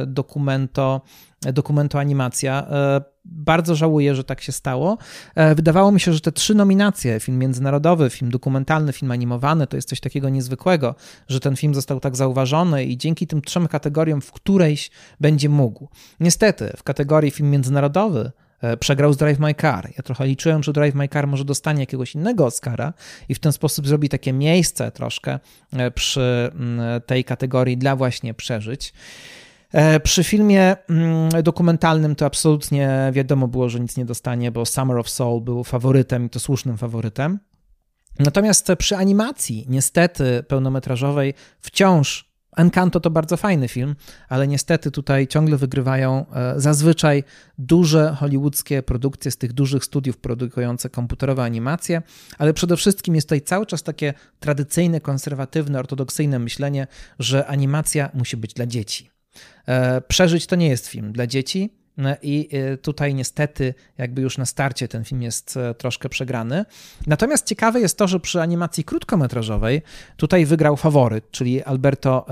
Speaker 1: dokumento, dokumento animacja bardzo żałuję, że tak się stało. E, wydawało mi się, że te trzy nominacje, film międzynarodowy, film dokumentalny, film animowany, to jest coś takiego niezwykłego, że ten film został tak zauważony i dzięki tym trzem kategoriom w którejś będzie mógł. Niestety, w kategorii film międzynarodowy e, przegrał z Drive My Car. Ja trochę liczyłem, że Drive My Car może dostanie jakiegoś innego Oscara i w ten sposób zrobi takie miejsce troszkę e, przy mm, tej kategorii dla właśnie przeżyć. E, przy filmie mm, dokumentalnym to absolutnie wiadomo było, że nic nie dostanie, bo Summer of Soul był faworytem i to słusznym faworytem. Natomiast przy animacji, niestety pełnometrażowej, wciąż Encanto to bardzo fajny film, ale niestety tutaj ciągle wygrywają e, zazwyczaj duże hollywoodzkie produkcje z tych dużych studiów produkujące komputerowe animacje, ale przede wszystkim jest tutaj cały czas takie tradycyjne, konserwatywne, ortodoksyjne myślenie, że animacja musi być dla dzieci. E, Przeżyć to nie jest film dla dzieci. E, I e, tutaj niestety, jakby już na starcie ten film jest troszkę przegrany. Natomiast ciekawe jest to, że przy animacji krótkometrażowej tutaj wygrał faworyt, czyli Alberto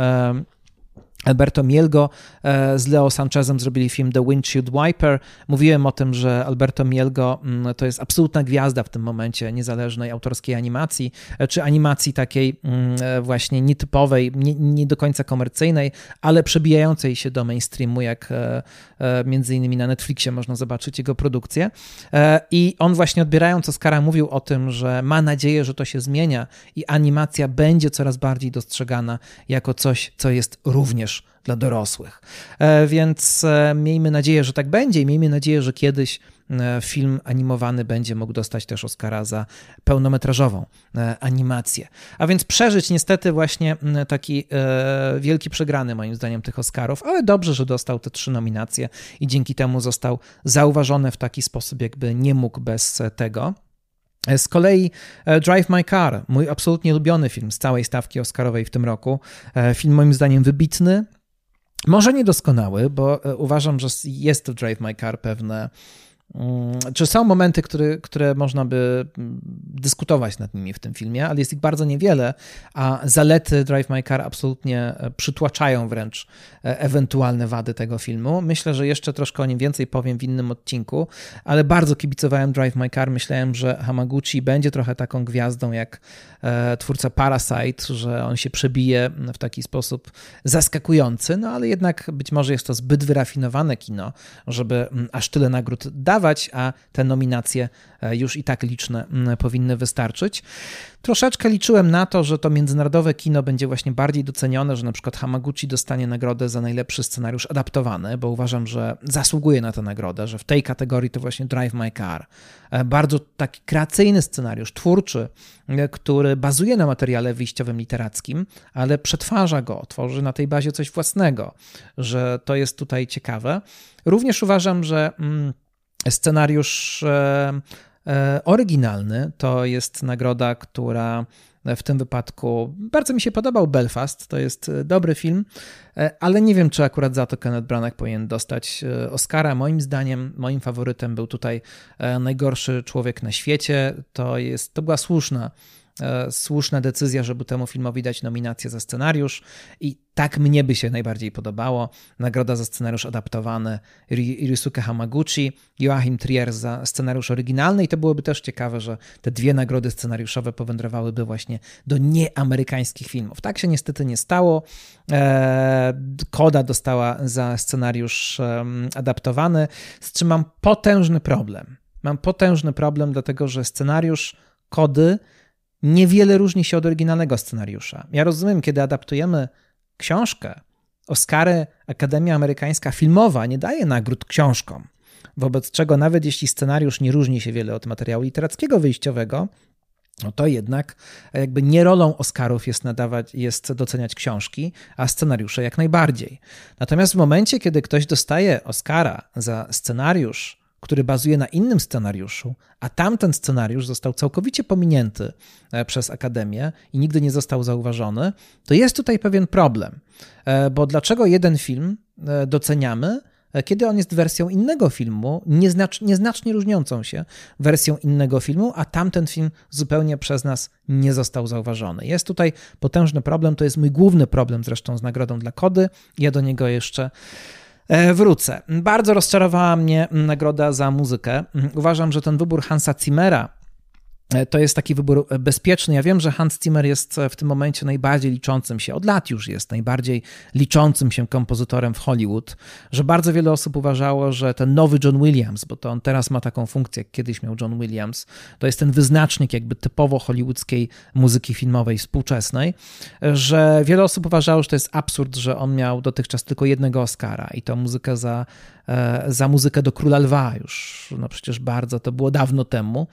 Speaker 1: Alberto Mielgo e, z Leo Sanchezem zrobili film The Windshield Wiper. Mówiłem o tym, że Alberto Mielgo mm, to jest absolutna gwiazda w tym momencie niezależnej autorskiej animacji, e, czy animacji takiej mm, e, właśnie nietypowej, nie, nie do końca komercyjnej, ale przebijającej się do mainstreamu, jak między innymi na Netflixie można zobaczyć jego produkcję. I on właśnie odbierając Oscara mówił o tym, że ma nadzieję, że to się zmienia i animacja będzie coraz bardziej dostrzegana jako coś, co jest również dla dorosłych. E, więc e, miejmy nadzieję, że tak będzie i miejmy nadzieję, że kiedyś e, film animowany będzie mógł dostać też Oscara za pełnometrażową animację. A więc przeżyć niestety właśnie taki wielki przegrany moim zdaniem tych Oscarów, ale dobrze, że dostał te trzy nominacje i dzięki temu został zauważony w taki sposób, jakby nie mógł bez tego. Z kolei Drive My Car, mój absolutnie ulubiony film z całej stawki Oscarowej w tym roku. Film moim zdaniem wybitny, może niedoskonały, bo e, uważam, że jest w Drive My Car pewne czy są momenty, które, które można by mm, dyskutować nad nimi w tym filmie, ale jest ich bardzo niewiele, a zalety Drive My Car absolutnie e, przytłaczają wręcz e, ewentualne wady tego filmu. Myślę, że jeszcze troszkę o nim więcej powiem w innym odcinku, ale bardzo kibicowałem Drive My Car. Myślałem, że Hamaguchi będzie trochę taką gwiazdą jak e, twórca Parasite, że on się przebije w taki sposób zaskakujący, no ale jednak być może jest to zbyt wyrafinowane kino, żeby mm, aż tyle nagród a te nominacje e, już i tak liczne powinny wystarczyć. Troszeczkę liczyłem na to, że to międzynarodowe kino będzie właśnie bardziej docenione, że na przykład Hamaguchi dostanie nagrodę za najlepszy scenariusz adaptowany, bo uważam, że zasługuje na tę nagrodę, że w tej kategorii to właśnie Drive My Car. E, bardzo taki kreacyjny scenariusz, twórczy, e, który bazuje na materiale wyjściowym literackim, ale przetwarza go, tworzy na tej bazie coś własnego, że to jest tutaj ciekawe. Również uważam, że. Mm, Scenariusz e, e, oryginalny to jest nagroda, która w tym wypadku bardzo mi się podobał Belfast. To jest e, dobry film, ale nie wiem, czy akurat za to Kenneth Branagh powinien dostać Oscara. Moim zdaniem, moim faworytem był tutaj najgorszy człowiek na świecie. To, jest, to była słuszna słuszna decyzja, żeby temu filmowi dać nominację za scenariusz i tak mnie by się najbardziej podobało. Nagroda za scenariusz adaptowany Ryusuke Hamaguchi, Joachim Trier za scenariusz oryginalny i to byłoby też ciekawe, że te dwie nagrody scenariuszowe powędrowałyby właśnie do nieamerykańskich filmów. Tak się niestety nie stało. E, Koda dostała za scenariusz adaptowany, z czym mam potężny problem. Mam potężny problem, dlatego że scenariusz Kody niewiele różni się od oryginalnego scenariusza. Ja rozumiem, kiedy adaptujemy książkę, Oscary Akademia Amerykańska Filmowa nie daje nagród książkom, wobec czego nawet jeśli scenariusz nie różni się wiele od materiału literackiego wyjściowego, no to jednak jakby nie rolą Oscarów jest nadawać, jest doceniać książki, a scenariusze jak najbardziej. Natomiast w momencie, kiedy ktoś dostaje Oscara za scenariusz, który bazuje na innym scenariuszu, a tamten scenariusz został całkowicie pominięty e, przez Akademię i nigdy nie został zauważony, to jest tutaj pewien problem. E, bo dlaczego jeden film e, doceniamy, kiedy on jest wersją innego filmu, nieznacz, nieznacznie różniącą się wersją innego filmu, a tamten film zupełnie przez nas nie został zauważony. Jest tutaj potężny problem, to jest mój główny problem zresztą z nagrodą dla Kody. Ja do niego jeszcze wrócę. Bardzo rozczarowała mnie nagroda za muzykę. Uważam, że ten wybór Hansa Zimmera E, to jest taki wybór e, bezpieczny. Ja wiem, że Hans Zimmer jest e, w tym momencie najbardziej liczącym się, od lat już jest najbardziej liczącym się kompozytorem w Hollywood, że bardzo wiele osób uważało, że ten nowy John Williams, bo to on teraz ma taką funkcję, jak kiedyś miał John Williams, to jest ten wyznacznik jakby typowo hollywoodzkiej muzyki filmowej współczesnej, że wiele osób uważało, że to jest absurd, że on miał dotychczas tylko jednego Oscara i to muzykę za, za muzykę do Króla Lwa już, no przecież bardzo, to było dawno temu.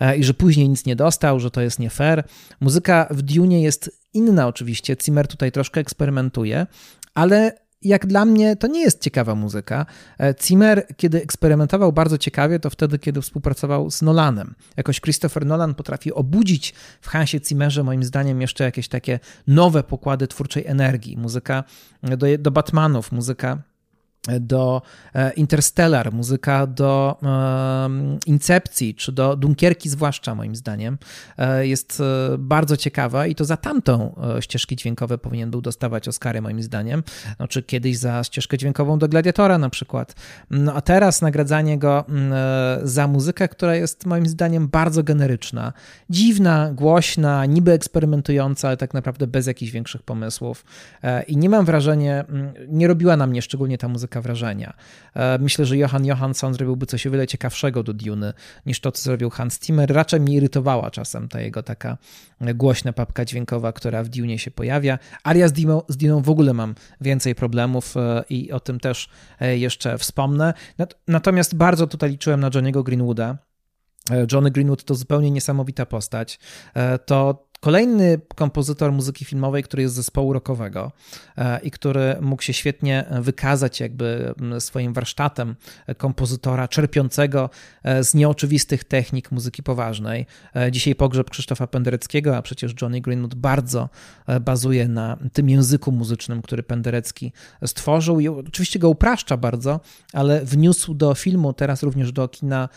Speaker 1: E, i że później nic nie dostał, że to jest nie fair. Muzyka w Dune jest inna oczywiście, Zimmer tutaj troszkę eksperymentuje, ale jak dla mnie to nie jest ciekawa muzyka. E, Zimmer, kiedy eksperymentował bardzo ciekawie, to wtedy, kiedy współpracował z Nolanem. Jakoś Christopher Nolan potrafi obudzić w Hansie Zimmerze, moim zdaniem, jeszcze jakieś takie nowe pokłady twórczej energii. Muzyka do, do Batmanów, muzyka do e, Interstellar, muzyka do Incepcji, czy do Dunkierki zwłaszcza moim zdaniem, e, jest e, bardzo ciekawa i to za tamtą ścieżki dźwiękowe powinien był dostawać Oscary moim zdaniem, no, czy kiedyś za ścieżkę dźwiękową do Gladiatora na przykład. No a teraz nagradzanie go za muzykę, która jest moim zdaniem bardzo generyczna, dziwna, głośna, niby eksperymentująca, ale tak naprawdę bez jakichś większych pomysłów. I nie mam wrażenia, nie robiła na mnie szczególnie ta muzyka wrażenia. E, myślę, że Johan Johansson zrobiłby coś o wiele ciekawszego do Dune niż to, co zrobił Hans Zimmer. Raczej mnie irytowała czasem ta jego taka głośna papka dźwiękowa, która w Dune się pojawia. Ja z z Dune w ogóle mam więcej problemów e, i o tym też e, jeszcze wspomnę. Natomiast bardzo tutaj liczyłem na Johnny'ego Greenwooda. Johnny Greenwood to zupełnie niesamowita postać. To Kolejny kompozytor muzyki filmowej, który jest z zespołu rockowego e, i który mógł się świetnie wykazać jakby swoim warsztatem kompozytora czerpiącego e, z nieoczywistych technik muzyki poważnej. E, dzisiaj pogrzeb Krzysztofa Pendereckiego, a przecież Johnny Greenwood bardzo bazuje na tym języku muzycznym, który Penderecki stworzył i oczywiście go upraszcza bardzo, ale wniósł do filmu, teraz również do kina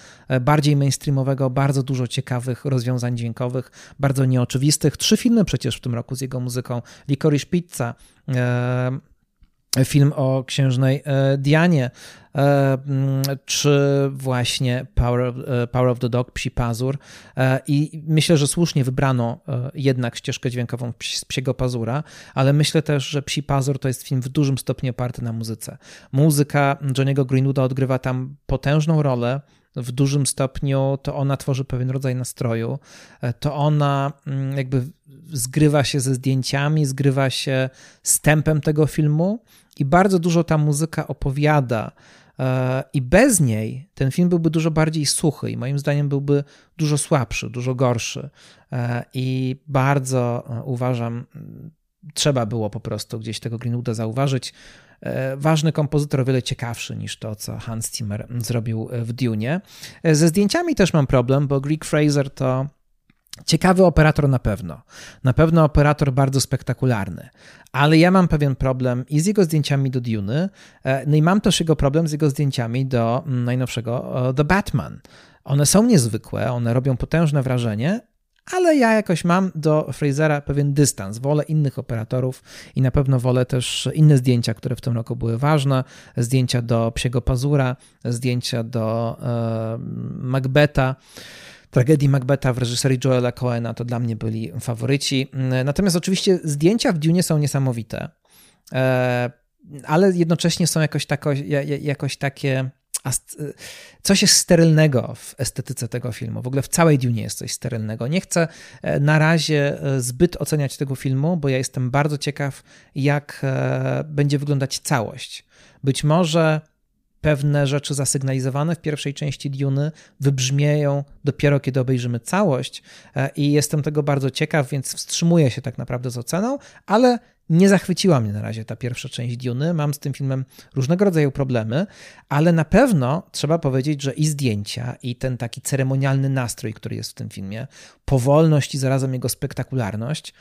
Speaker 1: bardziej mainstreamowego bardzo dużo ciekawych rozwiązań dźwiękowych, bardzo nieoczywistych Trzy filmy przecież w tym roku z jego muzyką. Licorice Pizza, e, film o księżnej e, Dianie, e, czy właśnie Power, Power of the Dog, Psi Pazur. I myślę, że słusznie wybrano jednak ścieżkę dźwiękową z Psiego Pazura, ale myślę też, że Psi Pazur to jest film w dużym stopniu oparty na muzyce. Muzyka Johniego Greenwooda odgrywa tam potężną rolę, w dużym stopniu to ona tworzy pewien rodzaj nastroju, e, to ona mm, jakby zgrywa się ze zdjęciami, zgrywa się z tempem tego filmu i bardzo dużo ta muzyka opowiada. E, I bez niej ten film byłby dużo bardziej suchy i moim zdaniem byłby dużo słabszy, dużo gorszy. E, I bardzo uważam, trzeba było po prostu gdzieś tego Greenwooda zauważyć. E, ważny kompozytor, o wiele ciekawszy niż to, co Hans Zimmer zrobił w Dune. E, ze zdjęciami też mam problem, bo Greek Fraser to Ciekawy operator na pewno. Na pewno operator bardzo spektakularny. Ale ja mam pewien problem i z jego zdjęciami do Dune, e, no i mam też jego problem z jego zdjęciami do mm, najnowszego The Batman. One są niezwykłe, one robią potężne wrażenie, ale ja jakoś mam do Frasera pewien dystans. Wolę innych operatorów i na pewno wolę też inne zdjęcia, które w tym roku były ważne. Zdjęcia do Psiego Pazura, zdjęcia do e, Macbeta. Tragedii Macbeta w reżyserii Joela Coena to dla mnie byli faworyci. Natomiast oczywiście zdjęcia w Dune są niesamowite, e, ale jednocześnie są jakoś, tako, jakoś takie coś jest sterylnego w estetyce tego filmu. W ogóle w całej Dune jest coś sterylnego. Nie chcę e, na razie e, zbyt oceniać tego filmu, bo ja jestem bardzo ciekaw, jak będzie wyglądać całość. Być może pewne rzeczy zasygnalizowane w pierwszej części Duny wybrzmieją dopiero kiedy obejrzymy całość e, i jestem tego bardzo ciekaw, więc wstrzymuję się tak naprawdę z oceną, ale nie zachwyciła mnie na razie ta pierwsza część Duny. Mam z tym filmem różnego rodzaju problemy, ale na pewno trzeba powiedzieć, że i zdjęcia, i ten taki ceremonialny nastrój, który jest w tym filmie, powolność i zarazem jego spektakularność,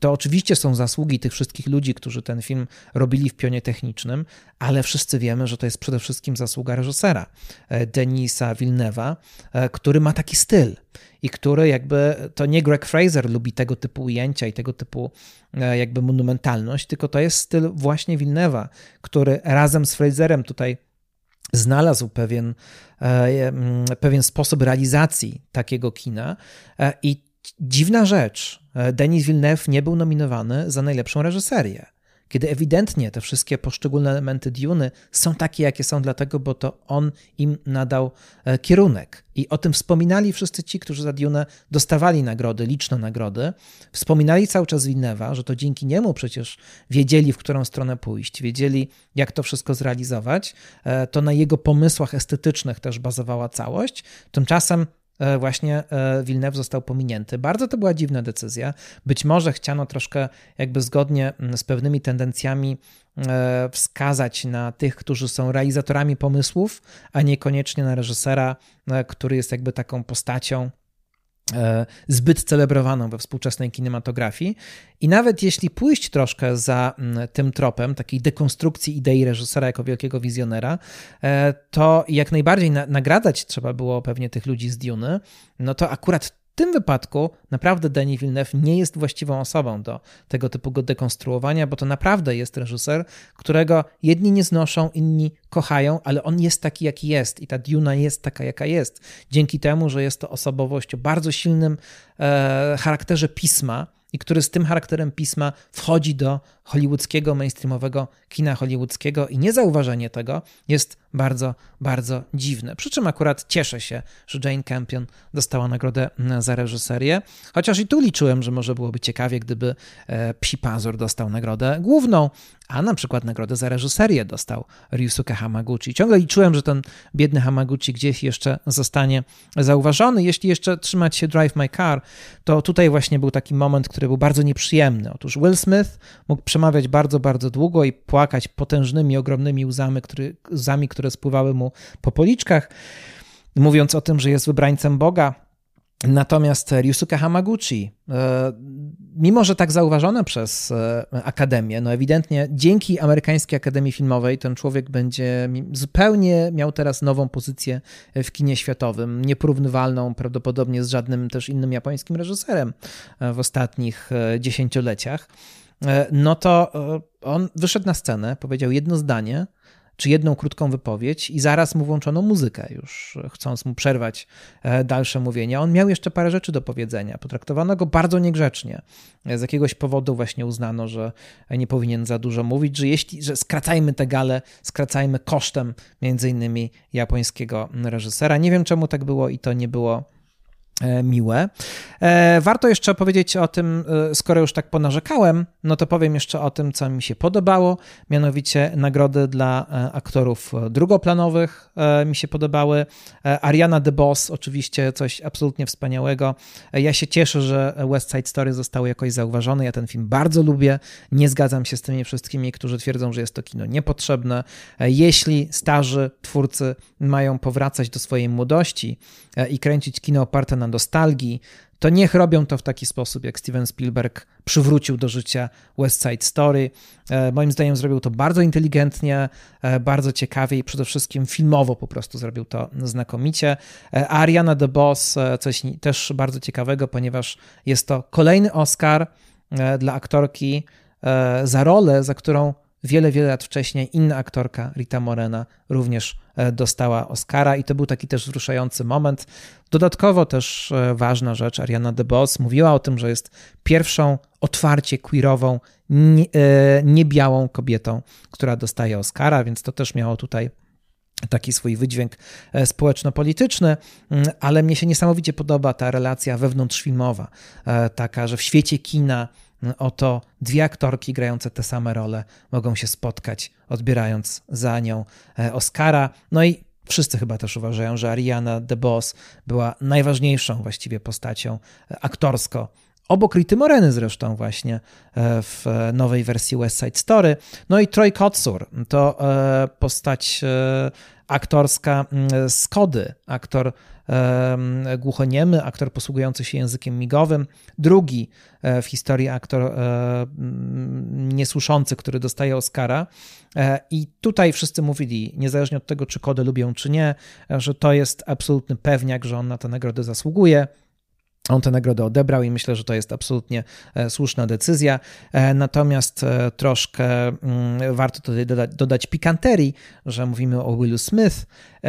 Speaker 1: to oczywiście są zasługi tych wszystkich ludzi, którzy ten film robili w pionie technicznym, ale wszyscy wiemy, że to jest przede wszystkim zasługa reżysera e, Denisa Villeneuve'a, e, który ma taki styl i który jakby to nie Greg Fraser lubi tego typu ujęcia i tego typu e, jakby monumentalność, tylko to jest styl właśnie Villeneuve'a, który razem z Fraserem tutaj znalazł pewien, pewien sposób realizacji takiego kina i dziwna rzecz, Denis Villeneuve nie był nominowany za najlepszą reżyserię. Kiedy ewidentnie te wszystkie poszczególne elementy Duny są takie, jakie są, dlatego, bo to on im nadał e, kierunek. I o tym wspominali wszyscy ci, którzy za Dune dostawali nagrody, liczne nagrody. Wspominali cały czas Villeneuve'a, że to dzięki niemu przecież wiedzieli, w którą stronę pójść, wiedzieli, jak to wszystko zrealizować. E, to na jego pomysłach estetycznych też bazowała całość. Tymczasem E, właśnie e, Villeneuve został pominięty. Bardzo to była dziwna decyzja. Być może chciano troszkę jakby zgodnie mm, z pewnymi tendencjami e, wskazać na tych, którzy są realizatorami pomysłów, a niekoniecznie na reżysera, który jest jakby taką postacią E, zbyt celebrowaną we współczesnej kinematografii. I nawet jeśli pójść troszkę za mm, tym tropem takiej dekonstrukcji idei reżysera jako wielkiego wizjonera, e, to jak najbardziej nagradać trzeba było pewnie tych ludzi z Duny, no to akurat w tym wypadku naprawdę Denis Villeneuve nie jest właściwą osobą do tego typu dekonstruowania, bo to naprawdę jest reżyser, którego jedni nie znoszą, inni kochają, ale on jest taki, jaki jest i ta Duna jest taka, jaka jest. Dzięki temu, że jest to osobowość o bardzo silnym e, charakterze pisma, i który z tym charakterem pisma wchodzi do hollywoodzkiego, mainstreamowego kina hollywoodzkiego i niezauważenie tego jest bardzo, bardzo dziwne. Przy czym akurat cieszę się, że Jane Campion dostała nagrodę za reżyserię, chociaż i tu liczyłem, że może byłoby ciekawie, gdyby e, Psi Pazur dostał nagrodę główną, a na przykład nagrodę za reżyserię dostał Ryusuke Hamaguchi. Ciągle liczyłem, że ten biedny Hamaguchi gdzieś jeszcze zostanie zauważony. Jeśli jeszcze trzymać się Drive My Car, to tutaj właśnie był taki moment, który był bardzo nieprzyjemny. Otóż Will Smith mógł przemawiać bardzo, bardzo długo i płakać potężnymi, ogromnymi łzami, który, łzami które spływały mu po policzkach, mówiąc o tym, że jest wybrańcem Boga. Natomiast Ryusuke Hamaguchi, e, mimo że tak zauważone przez e, Akademię, no ewidentnie dzięki Amerykańskiej Akademii Filmowej ten człowiek będzie zupełnie miał teraz nową pozycję w kinie światowym, nieporównywalną prawdopodobnie z żadnym też innym japońskim reżyserem e, w ostatnich dziesięcioleciach. No to on wyszedł na scenę, powiedział jedno zdanie, czy jedną krótką wypowiedź i zaraz mu włączono muzykę, już chcąc mu przerwać e, dalsze mówienie. On miał jeszcze parę rzeczy do powiedzenia. Potraktowano go bardzo niegrzecznie. Z jakiegoś powodu właśnie uznano, że nie powinien za dużo mówić, że jeśli, że skracajmy tę galę, skracajmy kosztem między innymi japońskiego reżysera. Nie wiem czemu tak było i to nie było E, miłe. E, warto jeszcze powiedzieć o tym, e, skoro już tak ponarzekałem, no to powiem jeszcze o tym, co mi się podobało, mianowicie nagrody dla aktorów drugoplanowych mi się podobały. Ariana DeBoss oczywiście coś absolutnie wspaniałego. Ja się cieszę, że West Side Story zostało jakoś zauważone. Ja ten film bardzo lubię. Nie zgadzam się z tymi wszystkimi, którzy twierdzą, że jest to kino niepotrzebne. Jeśli starzy twórcy mają powracać do swojej młodości i kręcić kino oparte na nostalgii, to niech robią to w taki sposób, jak Steven Spielberg przywrócił do życia West Side Story. E, moim zdaniem zrobił to bardzo inteligentnie, e, bardzo ciekawie i przede wszystkim filmowo po prostu zrobił to znakomicie. A Ariana DeBoss, coś też bardzo ciekawego, ponieważ jest to kolejny Oscar dla aktorki za rolę, za którą wiele, wiele lat wcześniej inna aktorka, Rita Morena, również e, dostała Oscara i to był taki też wzruszający moment. Dodatkowo też e, ważna rzecz, Ariana DeBose mówiła o tym, że jest pierwszą otwarcie queerową, e, niebiałą kobietą, która dostaje Oscara, więc to też miało tutaj taki swój wydźwięk społeczno-polityczny, mm, ale mnie się niesamowicie podoba ta relacja wewnątrzfilmowa, taka, że w świecie kina oto dwie aktorki grające te same role mogą się spotkać, odbierając za nią e, Oscara. No i wszyscy chyba też uważają, że Ariana DeBose była najważniejszą właściwie postacią e, aktorsko Obok Rity Moreny zresztą właśnie e, w nowej wersji West Side Story. No i Troy Kotsur to postać aktorska mm, z Kody, aktor głuchoniemy, aktor posługujący się językiem migowym, drugi e, w historii aktor e, mm, niesłyszący, który dostaje Oscara. E, I tutaj wszyscy mówili, niezależnie od tego, czy Kodę lubią, czy nie, że to jest absolutny pewniak, że on na tę nagrodę zasługuje. On tę nagrodę odebrał i myślę, że to jest absolutnie e, słuszna decyzja. E, natomiast e, troszkę mm, warto tutaj dodać, dodać pikanterii, że mówimy o Willu Smith,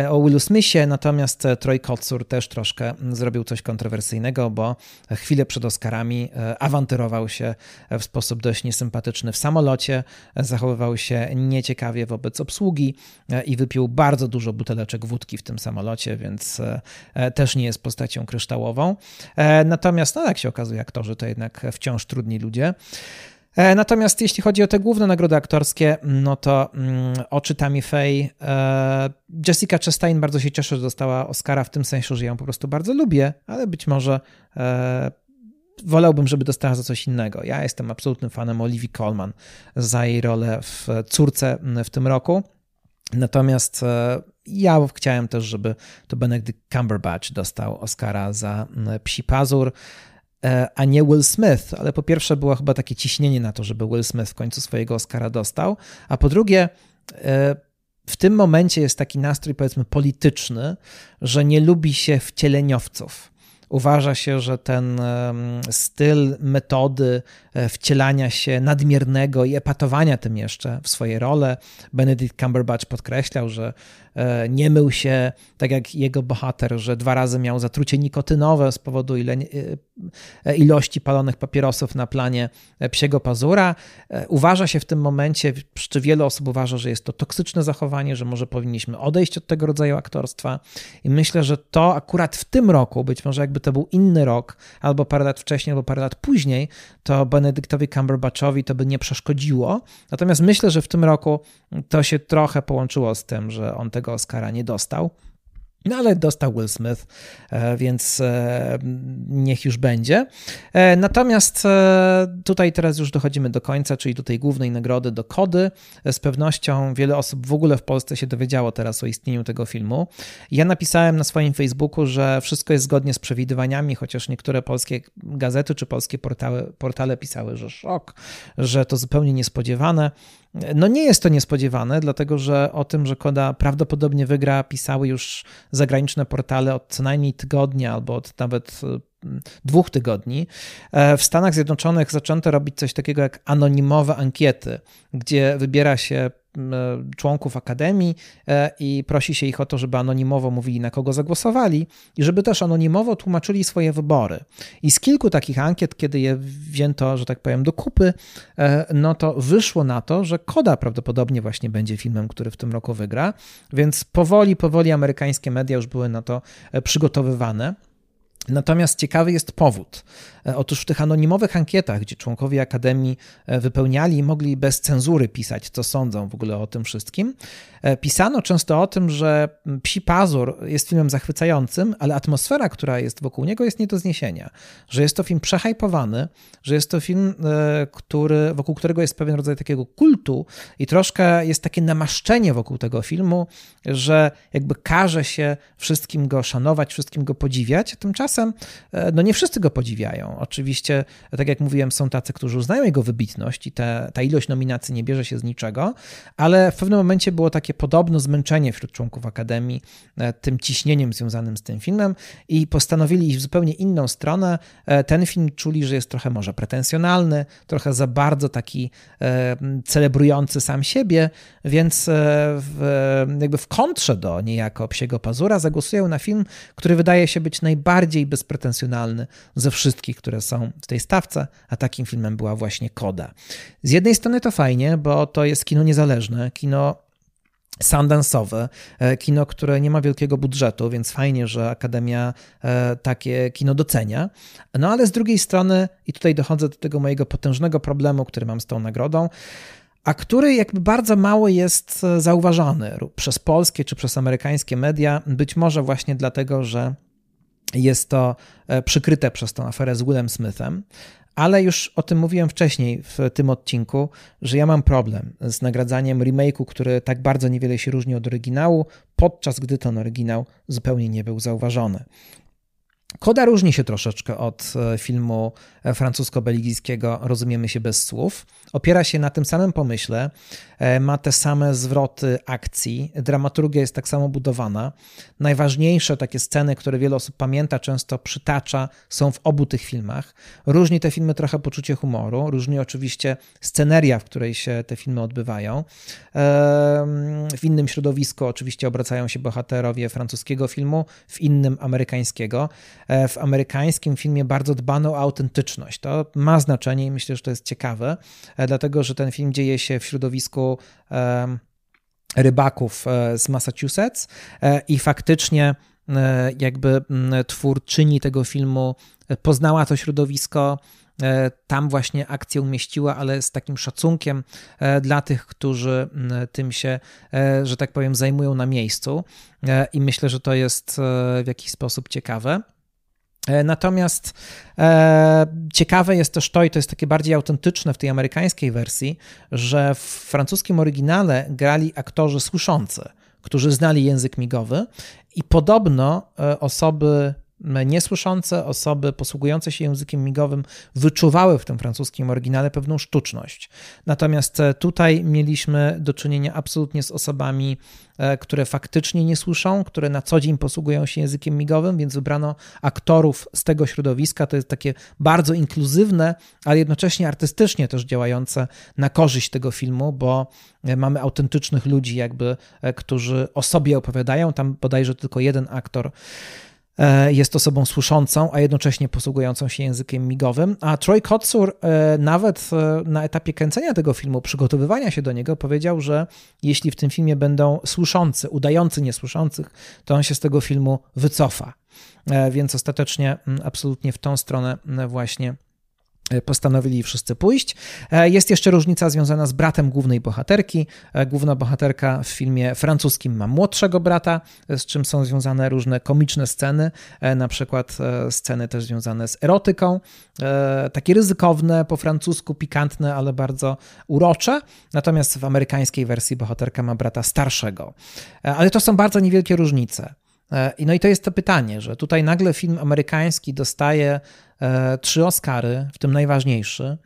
Speaker 1: o Willu Smithie, natomiast Troy Kotsur też troszkę zrobił coś kontrowersyjnego, bo chwilę przed Oscarami awanturował się w sposób dość niesympatyczny w samolocie, zachowywał się nieciekawie wobec obsługi i wypił bardzo dużo buteleczek wódki w tym samolocie, więc też nie jest postacią kryształową. E, natomiast, no się okazuje, aktorzy to jednak wciąż trudni ludzie. E, natomiast jeśli chodzi o te główne nagrody aktorskie, no to mm, oczy Tammy Faye. E, Jessica Chastain bardzo się cieszę, że dostała Oscara w tym sensie, że ją po prostu bardzo lubię, ale być może wolałbym, żeby dostała za coś innego. Ja jestem absolutnym fanem Olivia Colman za jej rolę w Córce w tym roku. Natomiast ja chciałem też, żeby to Benedict Cumberbatch dostał Oscara za Psi Pazur, e, a nie Will Smith, ale po pierwsze było chyba takie ciśnienie na to, żeby Will Smith w końcu swojego Oscara dostał, a po drugie e, w tym momencie jest taki nastrój powiedzmy polityczny, że nie lubi się wcieleniowców. Uważa się, że ten styl, metody e, wcielania się nadmiernego i epatowania tym jeszcze w swoje role, Benedict Cumberbatch podkreślał, że E, nie mył się, tak jak jego bohater, że dwa razy miał zatrucie nikotynowe z powodu ile, e, ilości palonych papierosów na planie psiego pazura. E, uważa się w tym momencie, czy wiele osób uważa, że jest to toksyczne zachowanie, że może powinniśmy odejść od tego rodzaju aktorstwa. I myślę, że to akurat w tym roku, być może jakby to był inny rok, albo parę lat wcześniej, albo parę lat później, to Benedyktowi Cumberbatchowi to by nie przeszkodziło. Natomiast myślę, że w tym roku to się trochę połączyło z tym, że on tego tego Oscara nie dostał. No ale dostał Will Smith, e, więc e, niech już będzie. E, natomiast tutaj teraz już dochodzimy do końca, czyli do tej głównej nagrody, do Kody. Z pewnością wiele osób w ogóle w Polsce się dowiedziało teraz o istnieniu tego filmu. Ja napisałem na swoim Facebooku, że wszystko jest zgodnie z przewidywaniami, chociaż niektóre polskie gazety czy polskie portale, portale pisały, że szok, że to zupełnie niespodziewane. No nie jest to niespodziewane, dlatego że o tym, że Koda prawdopodobnie wygra, pisały już zagraniczne portale od co najmniej tygodnia albo od nawet dwóch tygodni. E, w Stanach Zjednoczonych zaczęto robić coś takiego jak anonimowe ankiety, gdzie wybiera się E, członków Akademii e, i prosi się ich o to, żeby anonimowo mówili, na kogo zagłosowali i żeby też anonimowo tłumaczyli swoje wybory. I z kilku takich ankiet, kiedy je wzięto, że tak powiem, do kupy, no to wyszło na to, że Koda prawdopodobnie właśnie będzie filmem, który w tym roku wygra, więc powoli, powoli amerykańskie media już były na to przygotowywane. Natomiast ciekawy jest powód. E, otóż w tych anonimowych ankietach, gdzie członkowie Akademii e, wypełniali i mogli bez cenzury pisać, co sądzą w ogóle o tym wszystkim, e, pisano często o tym, że Psi Pazur jest filmem zachwycającym, ale atmosfera, która jest wokół niego, jest nie do zniesienia. Że jest to film przehypowany, że jest to film, który, wokół którego jest pewien rodzaj takiego kultu i troszkę jest takie namaszczenie wokół tego filmu, że jakby każe się wszystkim go szanować, wszystkim go podziwiać, tymczasem tymczasem no nie wszyscy go podziwiają. Oczywiście, tak jak mówiłem, są tacy, którzy uznają jego wybitność i te, ta ilość nominacji nie bierze się z niczego, ale w pewnym momencie było takie podobno zmęczenie wśród członków Akademii tym ciśnieniem związanym z tym filmem i postanowili iść w zupełnie inną stronę. Ten film czuli, że jest trochę może pretensjonalny, trochę za bardzo taki celebrujący sam siebie, więc w, jakby w kontrze do niejako Psiego Pazura zagłosują na film, który wydaje się być najbardziej bezpretensjonalny ze wszystkich, które są w tej stawce, a takim filmem była właśnie Koda. Z jednej strony to fajnie, bo to jest kino niezależne, kino Sundance'owe, e, kino, które nie ma wielkiego budżetu, więc fajnie, że Akademia e, takie kino docenia. No ale z drugiej strony, i tutaj dochodzę do tego mojego potężnego problemu, który mam z tą nagrodą, a który jakby bardzo mało jest e, zauważany przez polskie czy przez amerykańskie media, być może właśnie dlatego, że jest to e, przykryte przez tą aferę z Willem Smithem, ale już o tym mówiłem wcześniej w tym odcinku, że ja mam problem z nagradzaniem remake'u, który tak bardzo niewiele się różni od oryginału, podczas gdy ten oryginał zupełnie nie był zauważony. Koda różni się troszeczkę od e, filmu francusko-belgijskiego Rozumiemy się bez słów. Opiera się na tym samym pomyśle, e, ma te same zwroty akcji, dramaturgia jest tak samo budowana. Najważniejsze takie sceny, które wiele osób pamięta, często przytacza, są w obu tych filmach. Różni te filmy trochę poczucie humoru, różni oczywiście sceneria, w której się te filmy odbywają. W innym środowisku oczywiście obracają się bohaterowie francuskiego filmu, w innym amerykańskiego. E, w amerykańskim filmie bardzo dbano o autentyczność. To ma znaczenie i myślę, że to jest ciekawe, e, dlatego że ten film dzieje się w środowisku rybaków e, z Massachusetts i faktycznie jakby twórczyni tego filmu poznała to środowisko, tam właśnie akcję umieściła, ale z takim szacunkiem dla tych, którzy tym się, że tak powiem, zajmują na miejscu. I myślę, że to jest w jakiś sposób ciekawe. E, natomiast e, ciekawe jest też to, i to jest takie bardziej autentyczne w tej amerykańskiej wersji, że w francuskim oryginale grali aktorzy słyszący, którzy znali język migowy, i podobno e, osoby niesłyszące osoby posługujące się językiem migowym wyczuwały w tym francuskim oryginale pewną sztuczność. Natomiast e, tutaj mieliśmy do czynienia absolutnie z osobami, e, które faktycznie nie słyszą, które na co dzień posługują się językiem migowym, więc wybrano aktorów z tego środowiska. To jest takie bardzo inkluzywne, ale jednocześnie artystycznie też działające na korzyść tego filmu, bo e, mamy autentycznych ludzi, jakby, którzy o sobie opowiadają. Tam bodajże tylko jeden aktor jest osobą słyszącą, a jednocześnie posługującą się językiem migowym. A Troy Kotsur e, nawet e, na etapie kręcenia tego filmu, przygotowywania się do niego, powiedział, że jeśli w tym filmie będą słyszący, udający niesłyszących, to on się z tego filmu wycofa. Więc ostatecznie mm, absolutnie w tą stronę mm, właśnie E, postanowili wszyscy pójść. E, jest jeszcze różnica związana z bratem głównej bohaterki. E, główna bohaterka w filmie francuskim ma młodszego brata, z czym są związane różne komiczne sceny, na przykład sceny też związane z erotyką, takie ryzykowne, po francusku pikantne, ale bardzo urocze. Natomiast w amerykańskiej wersji bohaterka ma brata starszego. Ale to są bardzo niewielkie różnice. No i to jest to pytanie, że tutaj nagle film amerykański dostaje E, trzy Oscary, w tym najważniejszy.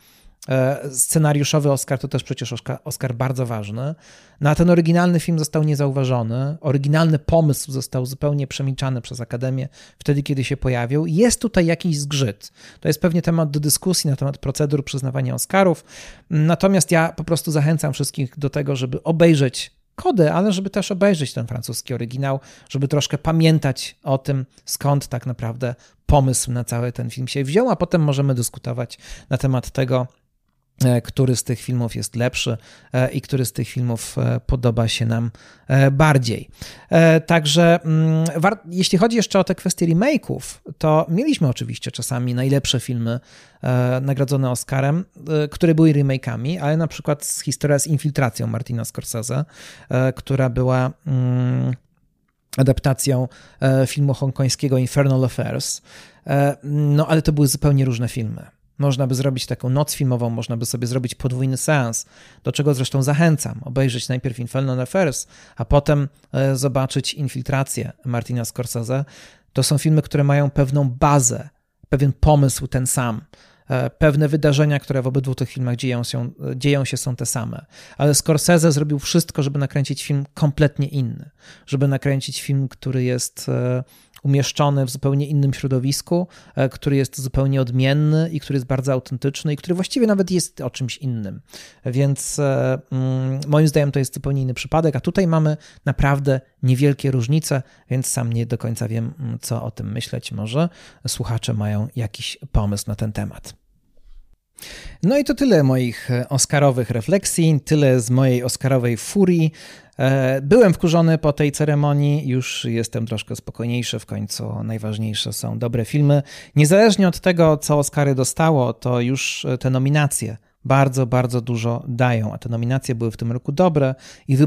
Speaker 1: E, scenariuszowy Oscar to też przecież Oscar bardzo ważny. No a ten oryginalny film został niezauważony. Oryginalny pomysł został zupełnie przemilczany przez Akademię wtedy, kiedy się pojawił. Jest tutaj jakiś zgrzyt. To jest pewnie temat do dyskusji na temat procedur przyznawania Oscarów. Natomiast ja po prostu zachęcam wszystkich do tego, żeby obejrzeć kodę, ale żeby też obejrzeć ten francuski oryginał, żeby troszkę pamiętać o tym, skąd tak naprawdę pomysł na cały ten film się wziął, a potem możemy dyskutować na temat tego, który z tych filmów jest lepszy e, i który z tych filmów e, podoba się nam bardziej. Także mm, jeśli chodzi jeszcze o te kwestie remake'ów, to mieliśmy oczywiście czasami najlepsze filmy nagrodzone Oscarem, które były remake'ami, ale na przykład historia z infiltracją Martina Scorsese, która była mm, adaptacją e, filmu hongkońskiego Infernal Affairs. E, no ale to były zupełnie różne filmy. Można by zrobić taką noc filmową, można by sobie zrobić podwójny seans, do czego zresztą zachęcam. Obejrzeć najpierw Infernal Affairs, a potem e, zobaczyć Infiltrację Martina Scorsese. To są filmy, które mają pewną bazę, pewien pomysł ten sam. E, pewne wydarzenia, które w obydwu tych filmach dzieją się, dzieją się, są te same. Ale Scorsese zrobił wszystko, żeby nakręcić film kompletnie inny. Żeby nakręcić film, który jest e, umieszczony w zupełnie innym środowisku, e, który jest zupełnie odmienny i który jest bardzo autentyczny i który właściwie nawet jest o czymś innym. Więc mm, moim zdaniem to jest zupełnie inny przypadek, a tutaj mamy naprawdę niewielkie różnice, więc sam nie do końca wiem, mm, co o tym myśleć. Może słuchacze mają jakiś pomysł na ten temat. No i to tyle moich e, Oscarowych refleksji, tyle z mojej Oscarowej furii. E, byłem wkurzony po tej ceremonii, już jestem troszkę spokojniejszy, w końcu najważniejsze są dobre filmy. Niezależnie od tego, co Oscary dostało, to już e, te nominacje bardzo, bardzo dużo dają, a te nominacje były w tym roku dobre i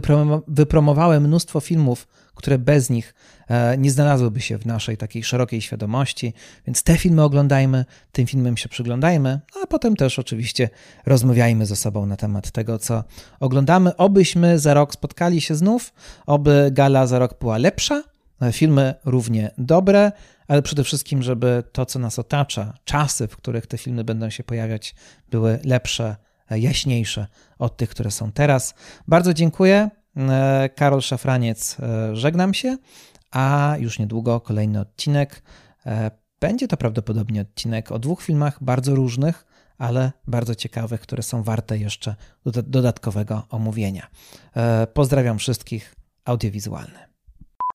Speaker 1: wypromowały mnóstwo filmów, które bez nich e, nie znalazłyby się w naszej takiej szerokiej świadomości. Więc te filmy oglądajmy, tym filmem się przyglądajmy, a potem też oczywiście rozmawiajmy ze sobą na temat tego, co oglądamy. Obyśmy za rok spotkali się znów, oby gala za rok była lepsza, e, filmy równie dobre, ale przede wszystkim, żeby to, co nas otacza, czasy, w których te filmy będą się pojawiać, były lepsze, e, jaśniejsze od tych, które są teraz. Bardzo dziękuję. E, Karol Szafraniec, e, żegnam się, a już niedługo kolejny odcinek. Będzie to prawdopodobnie odcinek o dwóch filmach bardzo różnych, ale bardzo ciekawych, które są warte jeszcze dodatkowego omówienia. Pozdrawiam wszystkich audiowizualne.